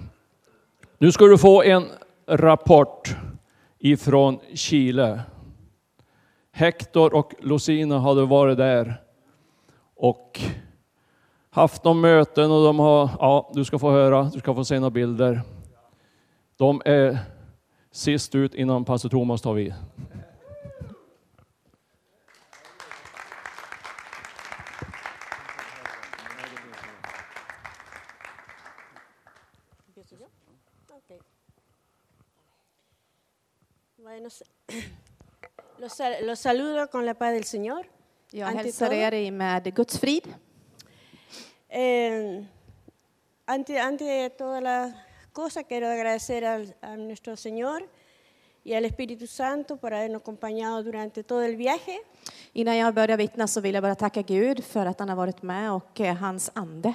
Nu ska du få en rapport ifrån Chile. Hector och Lucina hade varit där och haft några möten och de har, ja du ska få höra, du ska få se några bilder. De är sist ut innan pastor Thomas tar vid. Los, saludo con la paz del Señor. Jag ante hälsar todo, er med Guds frid. eh, ante, ante todas las cosas, quiero agradecer al- a nuestro Señor y al Espíritu Santo por habernos acompañado durante todo el viaje. Innan jag börjar vittna så vill jag bara tacka Gud för att han har varit med och eh, hans ande.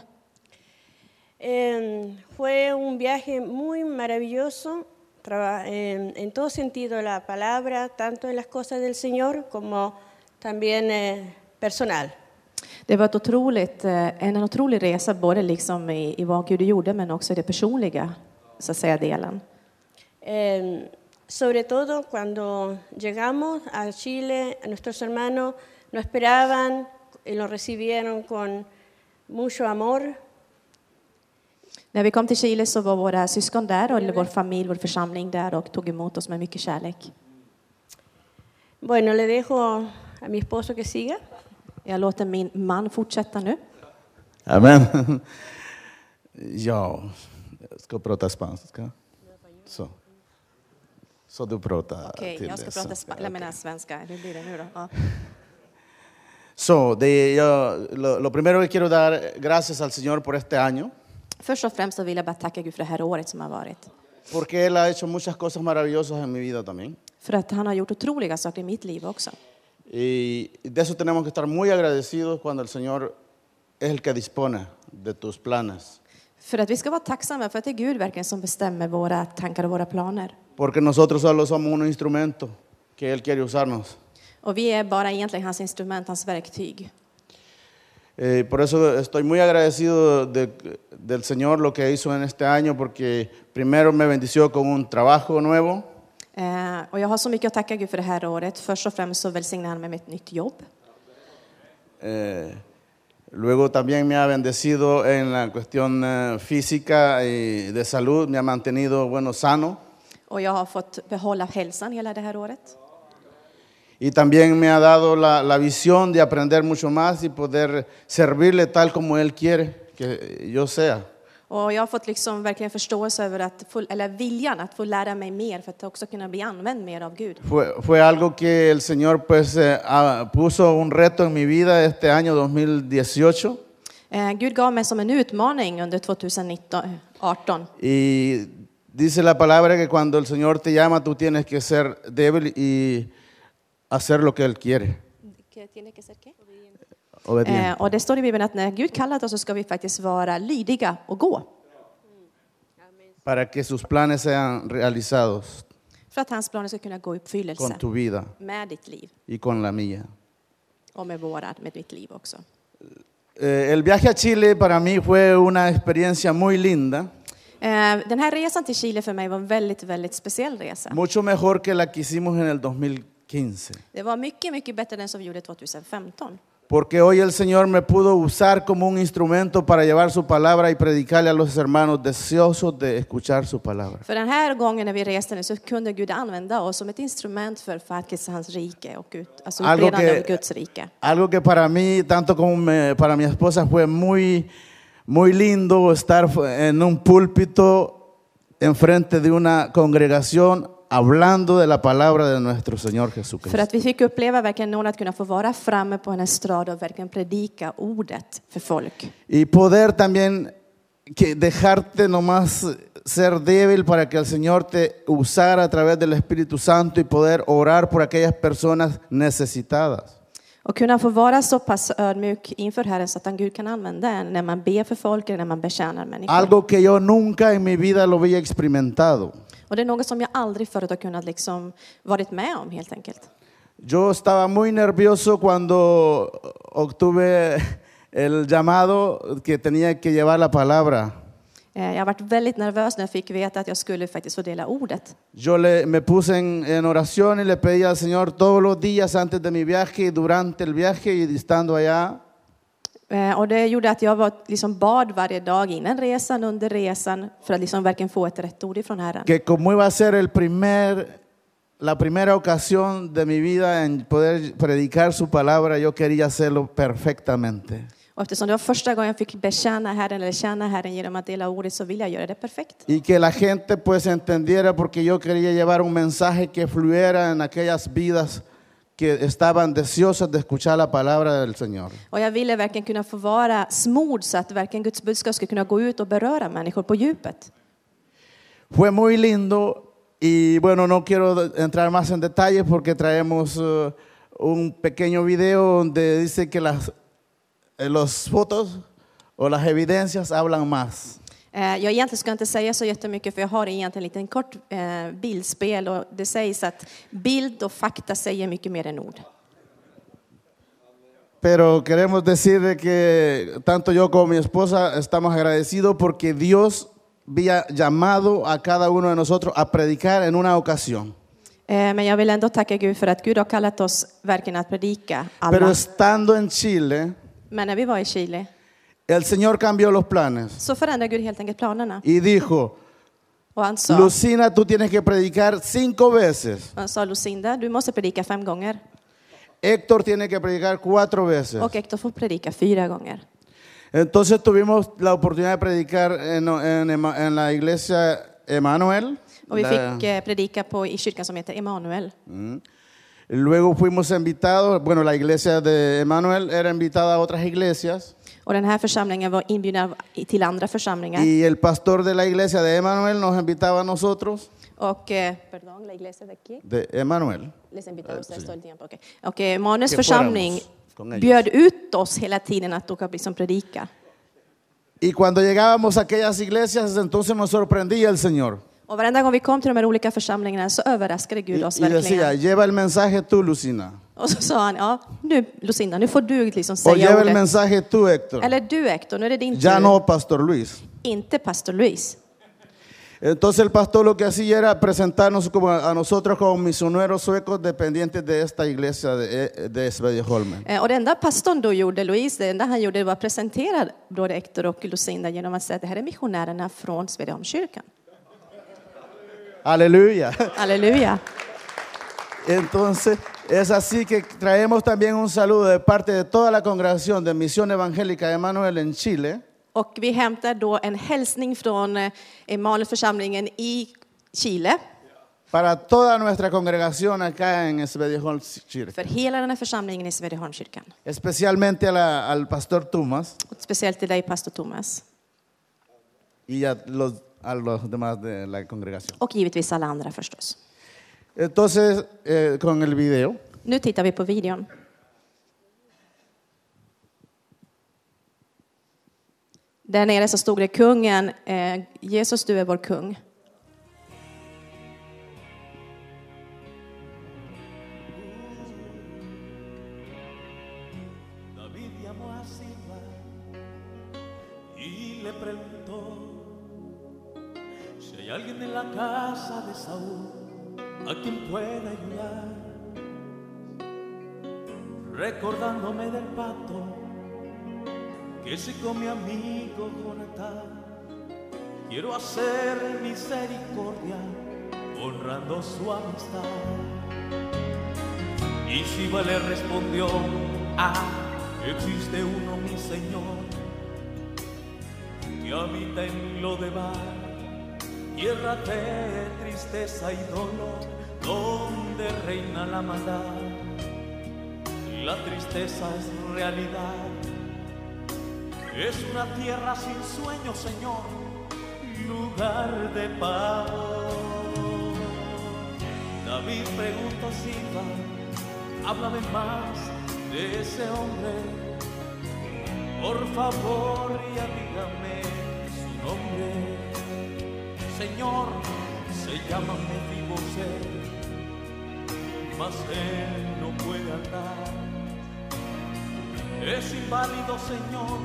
Eh, fue un viaje muy maravilloso, en, en todo sentido la palabra, tanto en las cosas del Señor como también eh, personal. Det var otroligt, eh, en otrolig resa, både liksom i, i vad Gud gjorde men också i det personliga så att säga, delen. Eh, sobre todo cuando llegamos a Chile, a nuestros hermanos nos esperaban y nos recibieron con mucho amor. När vi kom till Chile så var våra syskon där, och vår familj, vår församling där och tog emot oss med mycket kärlek. Bueno, le dejo a mi esposo que siga. Jag låter min man fortsätta nu. Amen. Ja, jag ska prata spanska. Så. Så du pratar Okej, till jag ska det, prata så. spa- eller menar svenska. Hur blir det nu då? Ja. So, de, yo, lo, lo primero que quiero dar gracias al Señor por este año, Först och främst så vill jag bara tacka Gud för det här året som har varit. porque Él ha hecho muchas cosas maravillosas en mi vida también. För att han har gjort otroliga saker i mitt liv också. Y de eso tenemos que estar muy agradecidos cuando el Señor es el que dispone de tus planes. För att vi ska vara tacksamma för att det är Gud verkligen som bestämmer våra tankar och våra planer. Porque nosotros solo somos un instrumento que Él quiere usarnos. Och vi är bara egentligen hans instrument, hans verktyg. Eh, por eso estoy muy agradecido de- del Señor lo que hizo en este año, porque primero me bendició con un trabajo nuevo, Eh, och jag har så mycket att tacka Gud för det här året. Först och främst så välsignade han mig med ett nytt jobb. eh, luego también me ha bendecido en la cuestión eh, física y de salud, me ha mantenido bueno, sano, Och jag har fått behålla hälsan hela det här året. Y también me ha dado la, la visión de aprender mucho más y poder servirle tal como Él quiere que yo sea. Och jag har fått liksom verkligen förståelse över att, få, eller viljan att få lära mig mer för att också kunna bli använd mer av Gud. Fue, fue algo que el Señor pues eh, puso un reto en mi vida este año 2018. Eh, Gud gav mig som en utmaning under 2018. Y dice la palabra que cuando el Señor te llama, tú tienes que ser débil y hacer lo que Él quiere. Obediente. Eh, och det står i Bibeln att när Gud kallat oss så ska vi faktiskt vara lydiga och gå. Para que sus planes sean realizados För att hans planer ska kunna gå i uppfyllelse con tu vida med ditt liv y con la mía. och med våra, med mitt liv också. Eh, el viaje a Chile para mí fue una experiencia muy linda, Eh, den här resan till Chile för mig var en väldigt, väldigt speciell resa. mucho mejor que la que hicimos en el 2015. Det var mycket, mycket bättre än den som vi gjorde 2015. Porque hoy el Señor me pudo usar como un instrumento para llevar su palabra y predicarle a los hermanos deseosos de escuchar su palabra. För den här gången när vi reste nu så kunde Gud använda oss som ett instrument för faktiskt hans rike och alltså Algo que- av Guds rike. Algo que para mí, tanto como me- para mi esposa, fue muy, muy lindo estar en un púlpito enfrente de una congregación hablando de la palabra de nuestro Señor För Jesucristo. att vi fick uppleva verkligen någon att kunna få vara framme på en estrad och verkligen predika ordet för folk. Y poder también que dejarte nomás ser débil para que el Señor te usara a través del Espíritu Santo y poder orar por aquellas personas necesitadas. Och kunna få vara så pass ödmjuk inför Herren så att han Gud kan använda en när man ber för folk eller när man betjänar människor. Algo que yo nunca en mi vida lo había experimentado. Och det är något som jag aldrig förut har kunnat liksom varit med om helt enkelt. Yo estaba muy nervioso cuando obtuve el llamado que tenía que llevar la palabra. Eh, Jag varit väldigt nervös när jag fick veta att jag skulle faktiskt få dela ordet. Yo le, me puse en, en oración y le pedí al Señor todos los días antes de mi viaje y durante el viaje y estando allá, Eh, Och det gjorde att jag var, liksom bad varje dag innan resan, under resan, för att liksom verkligen få ett rätt ord ifrån Herren. que como iba a ser el primer, la primera ocasión de mi vida en poder predicar su palabra, yo quería hacerlo perfectamente. Och eftersom det var första gången jag fick betjäna Herren eller tjäna Herren genom att dela ordet så vill jag göra det perfekt. Y que la gente pues entendiera porque yo quería llevar un mensaje que fluyera en aquellas vidas que estaban deseosas de escuchar la palabra del Señor. Och jag ville verkligen kunna få vara smord så att verkligen Guds budskap skulle kunna gå ut och beröra människor på djupet. Fue muy lindo y bueno, no quiero entrar más en detalles porque traemos eh, un pequeño video donde dice que las los fotos o las evidencias hablan más. Eh, Jag egentligen ska inte säga så jättemycket för jag har egentligen en liten kort eh, bildspel och det sägs att bild och fakta säger mycket mer än ord. Pero queremos decir de que tanto yo como mi esposa estamos agradecidos porque Dios había llamado a cada uno de nosotros a predicar en una ocasión. Eh, Men jag vill ändå tacka Gud för att Gud har kallat oss verkligen att predika Pero alla. estando en Chile, Men när vi var i Chile el Señor cambió los planes så förändrade Gud helt enkelt planerna. y dijo, Och han sa, Lucina, tú tienes que predicar cinco veces. han sa Lucinda, du måste predika fem gånger. Héctor tiene que predicar cuatro veces. Och Hector får predika fyra gånger. Entonces tuvimos la oportunidad de predicar en, en Ema- en la iglesia Emanuel. Och vi La- fick eh, predika på, i kyrkan som heter Emanuel. Luego fuimos invitados, bueno, la iglesia de Emanuel era invitada a otras iglesias Och den här församlingen var inbjuden till andra församlingar. y el pastor de la iglesia de Emanuel nos invitaba a nosotros, Och, eh, perdón, la iglesia de aquí. de Emanuel, Les invitamos a esto el tiempo. okej. Och eh, Manuels Que församling bjöd ut oss hela tiden att åka liksom predika. y cuando llegábamos a aquellas iglesias entonces nos sorprendía el Señor Och varenda gång vi kom till de här olika församlingarna så överraskade y, Gud oss y decía, verkligen. lleva el mensaje tú, Lucina, Och så sa han, ja, nu Lucinda, nu får du liksom o säga lleva el ordet. mensaje tú, Héctor, Eller du Hector, nu är det din ya tur. no Pastor Luis. Inte pastor Luis. Entonces el pastor lo que hacía era presentarnos como a a nosotros como misioneros suecos dependientes de esta iglesia de, de Svedjeholmen. Eh, Och det enda pastorn då gjorde, Louise, det enda han gjorde var att presentera både Hector och Lucinda genom att säga att det här är missionärerna från Svedjeholmskyrkan. Aleluya. Halleluja. Entonces es así que traemos también un saludo de parte de toda la congregación de Misión Evangélica de Emanuel en Chile Och vi hämtar då en hälsning från eh, Emanuelförsamlingen i Chile para toda nuestra congregación acá en Svedjeholmskyrkan. för hela den här församlingen i Svedjeholmskyrkan. Especialmente a la- al pastor Thomas Och speciellt till dig, pastor Thomas. y a los, a los demás de la congregación. Och givetvis alla andra förstås. Entonces, eh, con el video. Nu tittar vi på videon. Där nere så stod det kungen, eh, Jesus du är vår kung. Amistad. Y Shiva le respondió, ah, existe uno mi Señor, que habita en lo de tierra de tristeza y dolor, donde reina la maldad. La tristeza es realidad, es una tierra sin sueño, Señor, lugar de paz. David preguntó a Siba, háblame más de ese hombre. Por favor, ya dígame su nombre. Señor, se llama Mefiboset, mas él no puede andar. Es inválido, Señor,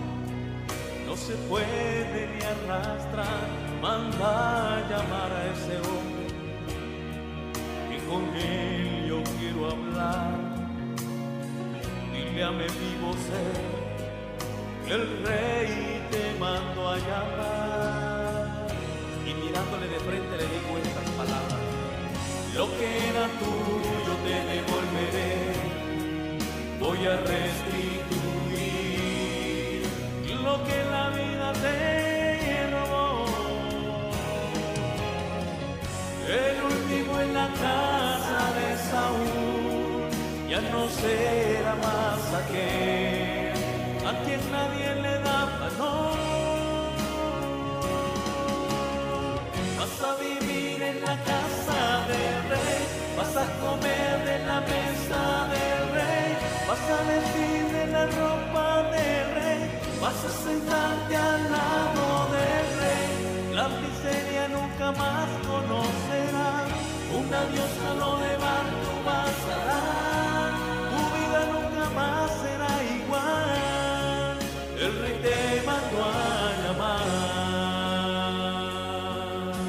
no se puede ni arrastrar. Manda a llamar a ese hombre con él yo quiero hablar. Dile a Mefiboset que el rey te mandó a llamar. Y mirándole de frente le digo estas palabras. Lo que era tuyo te devolveré. Voy a restituir lo que la vida te será más aquel a quien nadie le da valor. Vas a vivir en la casa del rey, vas a comer de la mesa del rey, vas a vestir de la ropa del rey, vas a sentarte al lado del rey. La miseria nunca más conocerá, un adiós solo de barco vas a será igual, el rey te mandó a llamar.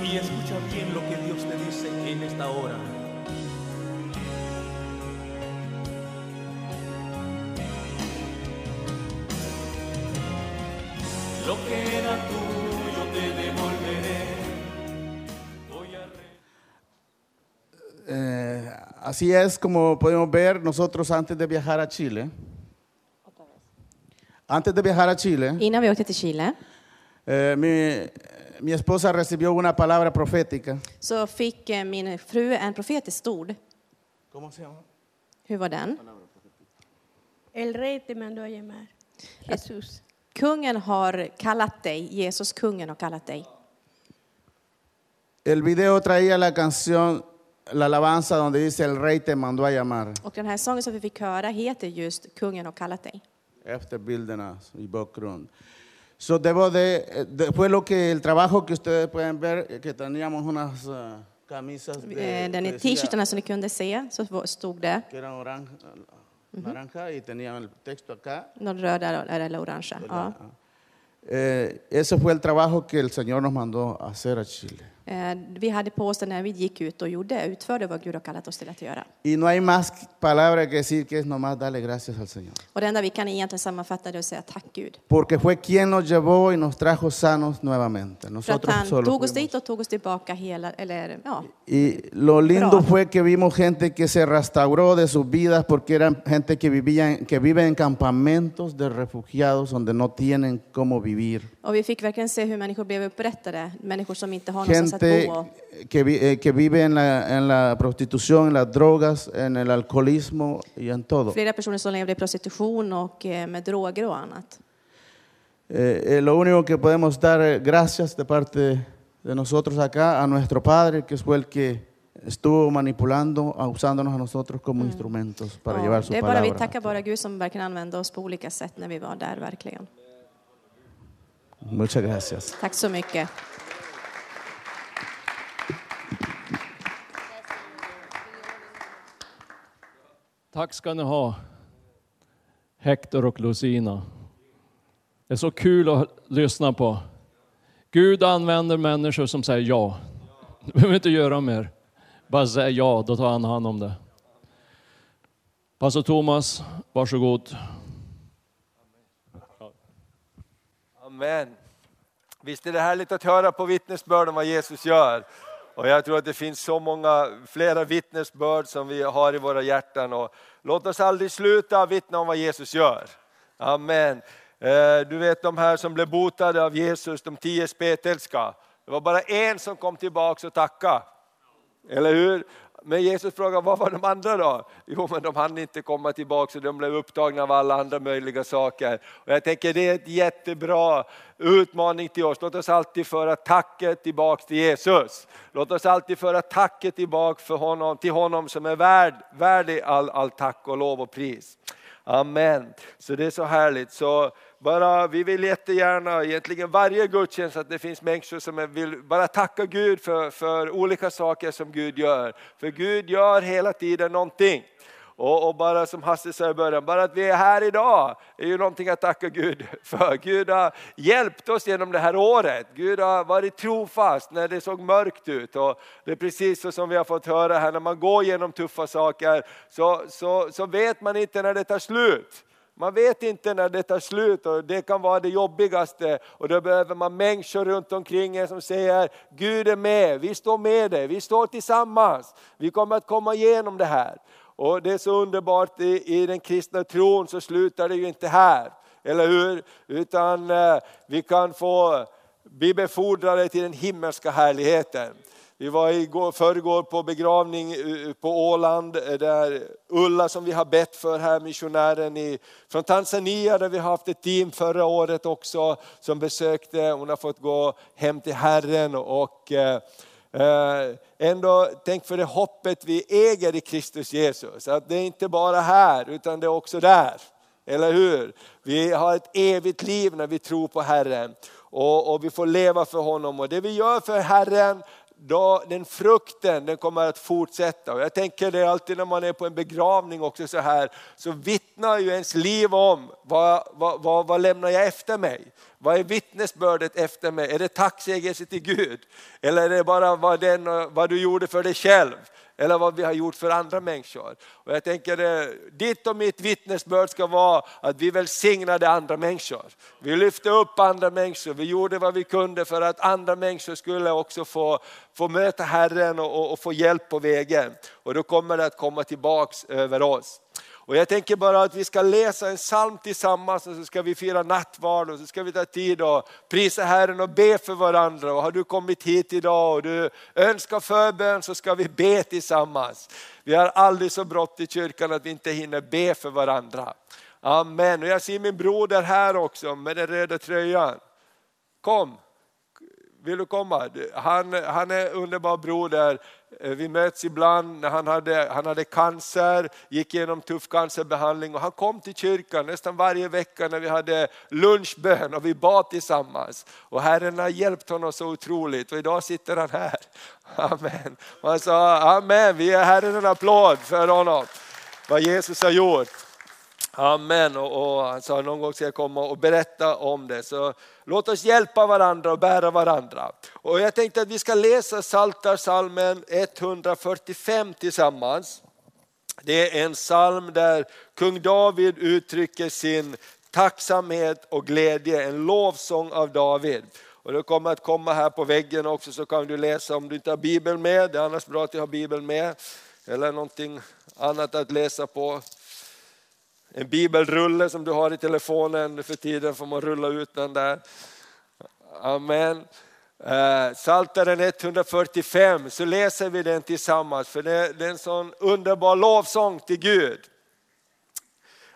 Y escucha bien lo que Dios te dice en esta hora. Lo que era así es como podemos ver nosotros antes de viajar a Chile. Antes de viajar a Chile, Innan vi åkte till Chile eh, mi, mi esposa recibió una palabra profética. så fick eh, min fru en profetisk ord. ¿Cómo se llama? Hur var den? El rey te mandó a llamar. Jesús. Kungen har kallat dig, Jesus kungen har kallat dig. El video traía la canción, la alabanza donde dice el rey te mandó a llamar. Och den här sången som vi fick höra heter just Kungen har kallat dig. Efter bilderna i bakgrund. So debo de, de- fue lo que el trabajo que ustedes pueden ver, que teníamos unas eh, camisas de, Eh, Den i t-shirtarna som ni kunde se så stod det que eran oran- naranja y tenían el texto acá. någon röda eller orangea. Ja. Eh, ese fue el trabajo que el Señor nos mandó a hacer a Chile. Eh, Vi hade på oss det när vi gick ut och gjorde, utförde vad Gud har kallat oss till att göra. Y no hay más palabra que decir que es nomás darle gracias al Señor. Och det enda vi kan egentligen sammanfatta det att säga tack Gud. Porque fue quien nos llevó y nos trajo sanos nuevamente. För att Nosotros han solo tog oss dit och tog oss tillbaka hela, eller ja, Y lo lindo Bra. fue que vimos gente que se restauró de sus vidas porque eran gente que, vivía, que vive en campamentos de refugiados donde no tienen cómo vivir. och vi fick verkligen se hur människor blev upprättade, människor som inte har någonstans att Gente que, eh, que vive en la, en la prostitución, en las drogas, en el alcoholismo y en todo. flera personer som levde i prostitution och eh, med droger och annat. Eh, eh, lo único que podemos dar eh, gracias de parte de nosotros acá a nuestro Padre, que fue el que estuvo manipulando, usándonos a nosotros como instrumentos para Ja, llevar su det är bara, vi palabra. tackar bara Gud som verkligen använde oss på olika sätt när vi var där, verkligen. Muchas gracias. Tack så mycket. Tack ska ni ha, Hector och Lucina. Det är så kul att lyssna på. Gud använder människor som säger ja. Du behöver inte göra mer. Bara säga ja, då tar han hand om det. Pastor Thomas, varsågod. Amen. Visst är det härligt att höra på vittnesbörd om vad Jesus gör. Och jag tror att det finns så många flera vittnesbörd som vi har i våra hjärtan. Och låt oss aldrig sluta vittna om vad Jesus gör. Amen. Eh, du vet de här som blev botade av Jesus, de tio spetälska. Det var bara en som kom tillbaka och tackade. Eller hur? Men Jesus frågar, vad var de andra då? Jo, men de hann inte komma tillbaka så de blev upptagna av alla andra möjliga saker. Och jag tänker det är ett jättebra utmaning till oss. Låt oss alltid föra tacket tillbaka till Jesus. Låt oss alltid föra tacket tillbaka för honom, till honom som är värd, värdig all, all tack och lov och pris. Amen. Så det är så härligt. Så bara, vi vill jättegärna, egentligen varje gudstjänst, att det finns människor som vill bara tacka Gud för, för olika saker som Gud gör. För Gud gör hela tiden någonting. Och, och bara som Hasse sa i början, bara att vi är här idag är ju någonting att tacka Gud för. Gud har hjälpt oss genom det här året. Gud har varit trofast när det såg mörkt ut. Och det är precis så som vi har fått höra här, när man går igenom tuffa saker så, så, så vet man inte när det tar slut. Man vet inte när det tar slut och det kan vara det jobbigaste och då behöver man människor runt omkring er som säger Gud är med, vi står med dig, vi står tillsammans, vi kommer att komma igenom det här. Och det är så underbart i, i den kristna tron så slutar det ju inte här, eller hur? Utan eh, vi kan få bli befordrade till den himmelska härligheten. Vi var igår, förrgår på begravning eh, eh, på Åland eh, där Ulla som vi har bett för här, missionären i, från Tanzania där vi har haft ett team förra året också som besökte. Hon har fått gå hem till Herren och Eh, ändå tänk för det hoppet vi äger i Kristus Jesus. Att det är inte bara här utan det är också där. Eller hur? Vi har ett evigt liv när vi tror på Herren. Och, och vi får leva för honom. Och det vi gör för Herren, då, den frukten den kommer att fortsätta. Och jag tänker det alltid när man är på en begravning också så här, så vittnar ju ens liv om vad, vad, vad, vad lämnar jag efter mig? Vad är vittnesbördet efter mig? Är det tacksägelse till Gud? Eller är det bara vad, den, vad du gjorde för dig själv? Eller vad vi har gjort för andra människor. Och jag tänker eh, ditt och mitt vittnesbörd ska vara att vi välsignade andra människor. Vi lyfte upp andra människor, vi gjorde vad vi kunde för att andra människor skulle också få, få möta Herren och, och, och få hjälp på vägen. Och då kommer det att komma tillbaks över oss. Och jag tänker bara att vi ska läsa en psalm tillsammans och så ska vi fira nattvard och så ska vi ta tid och prisa Herren och be för varandra. Och har du kommit hit idag och du önskar förbön så ska vi be tillsammans. Vi har aldrig så brått i kyrkan att vi inte hinner be för varandra. Amen. Och jag ser min broder här också med den röda tröjan. Kom, vill du komma? Han, han är underbar broder. Eh, vi möts ibland när han hade, han hade cancer, gick igenom tuff cancerbehandling och han kom till kyrkan nästan varje vecka när vi hade lunchbön och vi bad tillsammans. Och Herren har hjälpt honom så otroligt och idag sitter han här. Amen. Han sa, Amen, vi ger Herren en applåd för honom, vad Jesus har gjort. Amen. Och, och han sa någon gång ska jag komma och berätta om det. Så låt oss hjälpa varandra och bära varandra. Och jag tänkte att vi ska läsa Psaltarpsalmen 145 tillsammans. Det är en psalm där kung David uttrycker sin tacksamhet och glädje, en lovsång av David. Och det kommer att komma här på väggen också så kan du läsa om du inte har bibeln med. Det är annars bra att du har bibeln med. Eller någonting annat att läsa på en bibelrulle som du har i telefonen för tiden får man rulla ut den där. Amen. Eh, Psaltaren Saltaren 145 så läser vi den tillsammans för det är en sån underbar lovsång till Gud.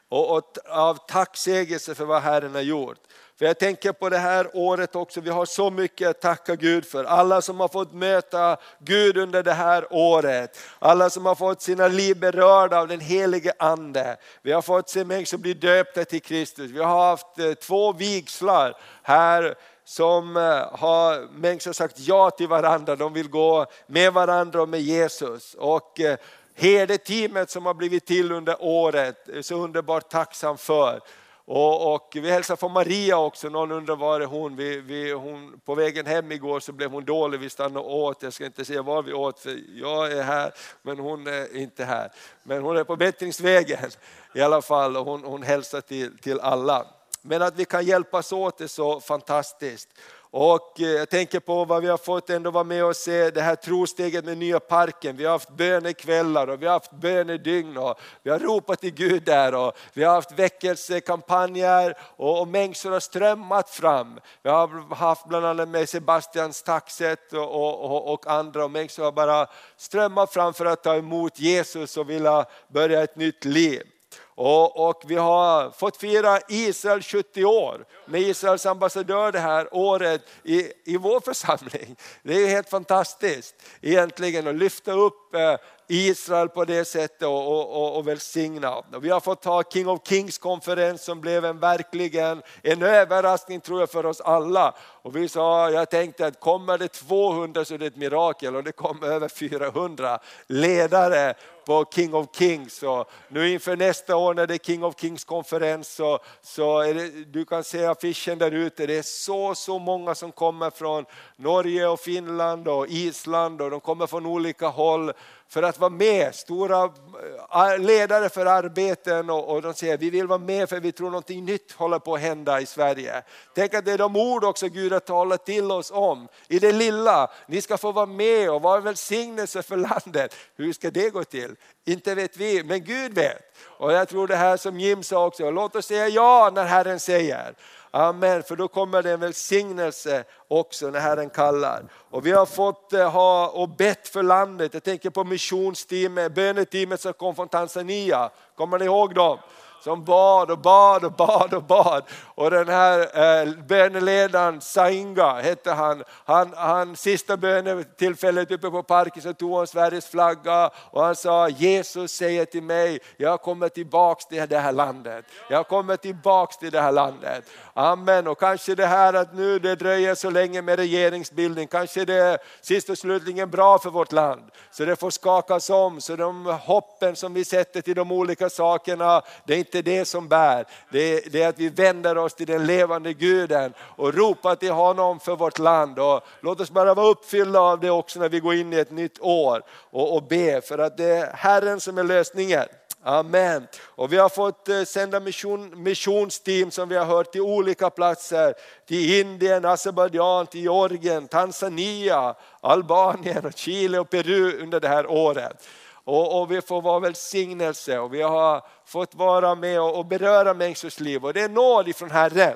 Och av tacksägelse för vad Herren har gjort. För jag tänker på det här året också, vi har så mycket att tacka Gud för. Alla som har fått möta Gud under det här året. Alla som har fått sina liv berörda av den helige Ande. Vi har fått se människor bli döpta till Kristus. Vi har haft eh, två vigslar här som eh, har människor sagt ja till varandra. De vill gå med varandra och med Jesus. Och eh, herdeteamet som har blivit till under året, är så underbart tacksam för. Och, och, vi hälsar från Maria också, någon undrar var är hon? Vi, vi, hon? På vägen hem igår så blev hon dålig, vi stannade och åt. Jag ska inte säga var vi åt för jag är här men hon är inte här. Men hon är på bättringsvägen i alla fall och hon, hon hälsar till, till alla. Men att vi kan hjälpas åt är så fantastiskt. Och eh, jag tänker på vad vi har fått ändå vara med och se, det här trosteget med nya parken. Vi har haft bönekvällar och vi har haft bönedygn och vi har ropat till Gud där och vi har haft väckelsekampanjer och, och människor har strömmat fram. Vi har haft bland annat med Sebastians taxet och, och, och andra och människor har bara strömmat fram för att ta emot Jesus och vilja börja ett nytt liv. Och, och, vi har fått fira Israel 70 år med Israels ambassadör det här året i, i vår församling. Det är helt fantastiskt egentligen att lyfta upp Eh, Israel på det sättet och, och, och välsigna. Och vi har fått ha King of Kings konferens som blev en verkligen en överraskning tror jag för oss alla. Och vi sa, jag tänkte att kommer det 200 så är det ett mirakel och det kom över 400 ledare på King of Kings. Och nu inför nästa år när det är King of Kings konferens så, så är det, du kan se affischen där ute. Det är så, så många som kommer från Norge och Finland och Island och de kommer från olika håll för att vara med, stora eh, ledare för arbeten och, och de säger vi vill vara med för vi tror någonting nytt håller på att hända i Sverige. Tänk att det är de ord också Gud har talat till oss om i det lilla. Ni ska få vara med och vara en välsignelse för landet. Hur ska det gå till? Inte vet vi, men Gud vet. Och jag tror det här som Jim sa också, låt oss säga ja när Herren säger. Amen, för då kommer det en välsignelse också när Herren kallar. Och vi har fått eh, ha och bett för landet. Jag tänker på missionsteamet, böneteamet som kom från Tanzania. Kommer ni ihåg dem? som bad och bad och bad och bad. Och den här eh, böneledaren, Sainga hette han, han, han sista bönetillfället uppe på parken så tog han Sveriges flagga och han sa Jesus säger till mig, jag kommer tillbaks till det här landet. Jag kommer tillbaks till det här landet. Amen. Och kanske det här att nu det dröjer så länge med regeringsbildning, kanske det är sist och slutligen bra för vårt land. Så det får skakas om, så de hoppen som vi sätter till de olika sakerna, det är inte det som bär. Det är, det är att vi vänder oss till den levande guden och ropar till honom för vårt land. Och låt oss bara vara uppfyllda av det också när vi går in i ett nytt år och, och be, för att det är Herren som är lösningen. Amen. Och vi har fått eh, sända mission, missionsteam som vi har hört till olika platser. Till Indien, Azerbajdzjan, till Georgien, Tanzania, Albanien, Chile och Peru under det här året. Och, och, vi får vara välsignelse och vi har fått vara med och, och beröra människors liv. Och det är nåd ifrån Herren.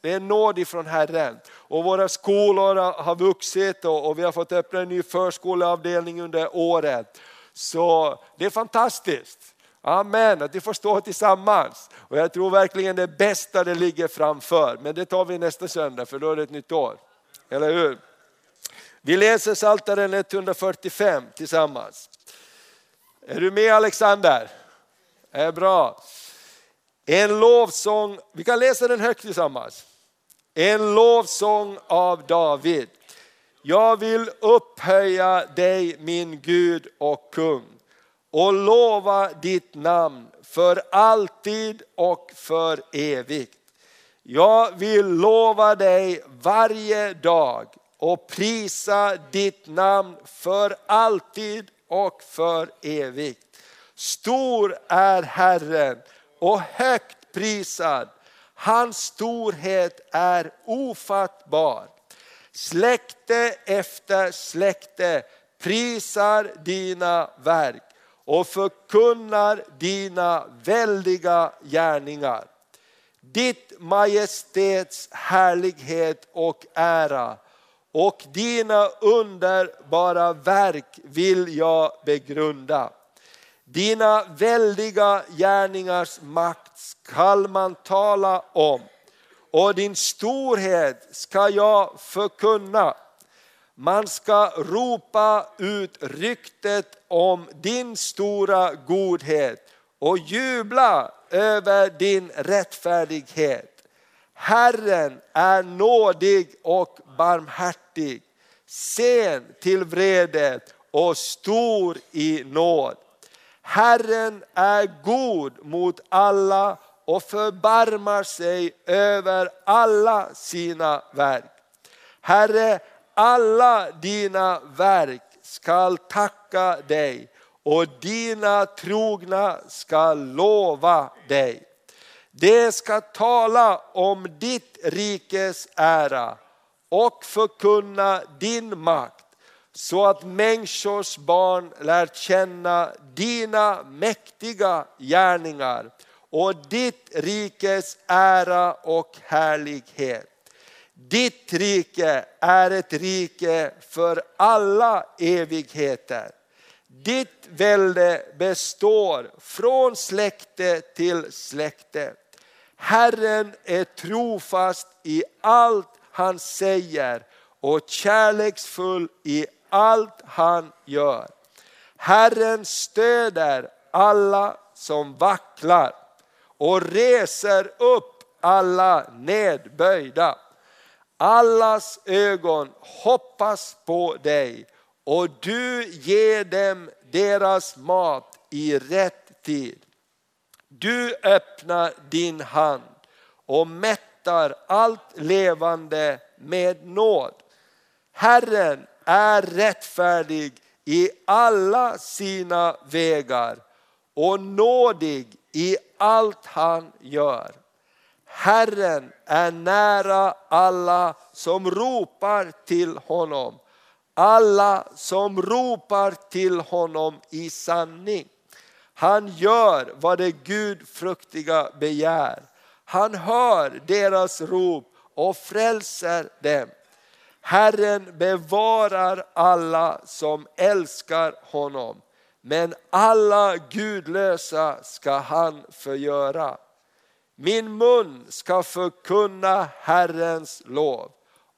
Det är nåd ifrån Herren. Och våra skolor har vuxit och, och vi har fått öppna en ny förskoleavdelning under året. Så det är fantastiskt. Amen, att vi får stå tillsammans. Och jag tror verkligen det bästa det ligger framför. Men det tar vi nästa söndag för då är det ett nytt år. Eller hur? Vi läser Psaltaren 145 tillsammans. Är du med Alexander? Det Är bra. En lovsång, vi kan läsa den högt tillsammans. En lovsång av David. Jag vill upphöja dig min Gud och kung och lova ditt namn för alltid och för evigt. Jag vill lova dig varje dag och prisa ditt namn för alltid och för evigt. Stor är Herren och högt prisad. Hans storhet är ofattbar. Släkte efter släkte prisar dina verk och förkunnar dina väldiga gärningar. Ditt majestäts härlighet och ära och dina underbara verk vill jag begrunda. Dina väldiga gärningars makt skall man tala om och din storhet ska jag förkunna. Man ska ropa ut ryktet om din stora godhet och jubla över din rättfärdighet. Herren är nådig och barmhärtig, sen till vrede och stor i nåd. Herren är god mot alla och förbarmar sig över alla sina verk. Herre, alla dina verk skall tacka dig och dina trogna skall lova dig. Det ska tala om ditt rikes ära och förkunna din makt så att människors barn lär känna dina mäktiga gärningar och ditt rikes ära och härlighet. Ditt rike är ett rike för alla evigheter. Ditt välde består från släkte till släkte. Herren är trofast i allt han säger och kärleksfull i allt han gör. Herren stöder alla som vacklar och reser upp alla nedböjda. Allas ögon hoppas på dig och du ger dem deras mat i rätt tid. Du öppnar din hand och mättar allt levande med nåd. Herren är rättfärdig i alla sina vägar och nådig i allt han gör. Herren är nära alla som ropar till honom. Alla som ropar till honom i sanning. Han gör vad det gudfruktiga begär. Han hör deras rop och frälser dem. Herren bevarar alla som älskar honom. Men alla gudlösa ska han förgöra. Min mun ska förkunna Herrens lov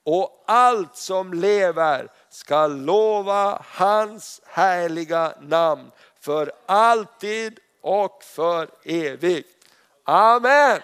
och allt som lever ska lova hans härliga namn för alltid och för evigt. Amen.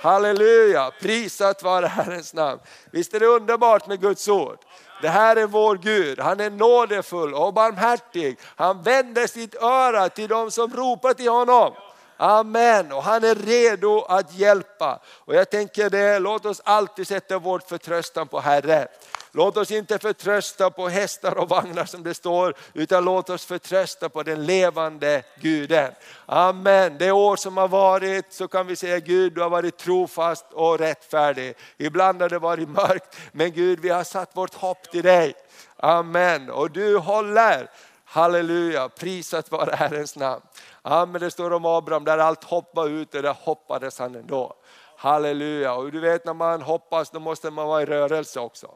Halleluja, prisat vare Herrens namn. Visst är det underbart med Guds ord? Det här är vår Gud, han är nådefull och barmhärtig. Han vänder sitt öra till de som ropar till honom. Amen, och han är redo att hjälpa. Och jag tänker det, låt oss alltid sätta vår förtröstan på Herren. Låt oss inte förtrösta på hästar och vagnar som det står, utan låt oss förtrösta på den levande Guden. Amen. Det år som har varit så kan vi säga Gud, du har varit trofast och rättfärdig. Ibland har det varit mörkt, men Gud vi har satt vårt hopp till dig. Amen. Och du håller. Halleluja, prisat vare Herrens namn. Amen, det står om Abraham, där allt hopp var ute, där hoppades han ändå. Halleluja, och du vet när man hoppas då måste man vara i rörelse också.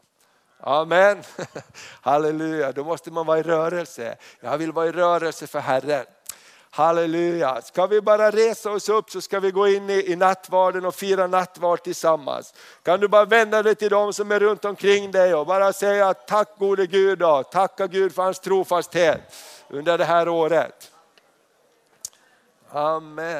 Amen. Halleluja, då måste man vara i rörelse. Jag vill vara i rörelse för Herren. Halleluja. Ska vi bara resa oss upp så ska vi gå in i, i nattvarden och fira nattvard tillsammans. Kan du bara vända dig till dem som är runt omkring dig och bara säga tack gode Gud och tacka Gud för hans trofasthet under det här året. Amen.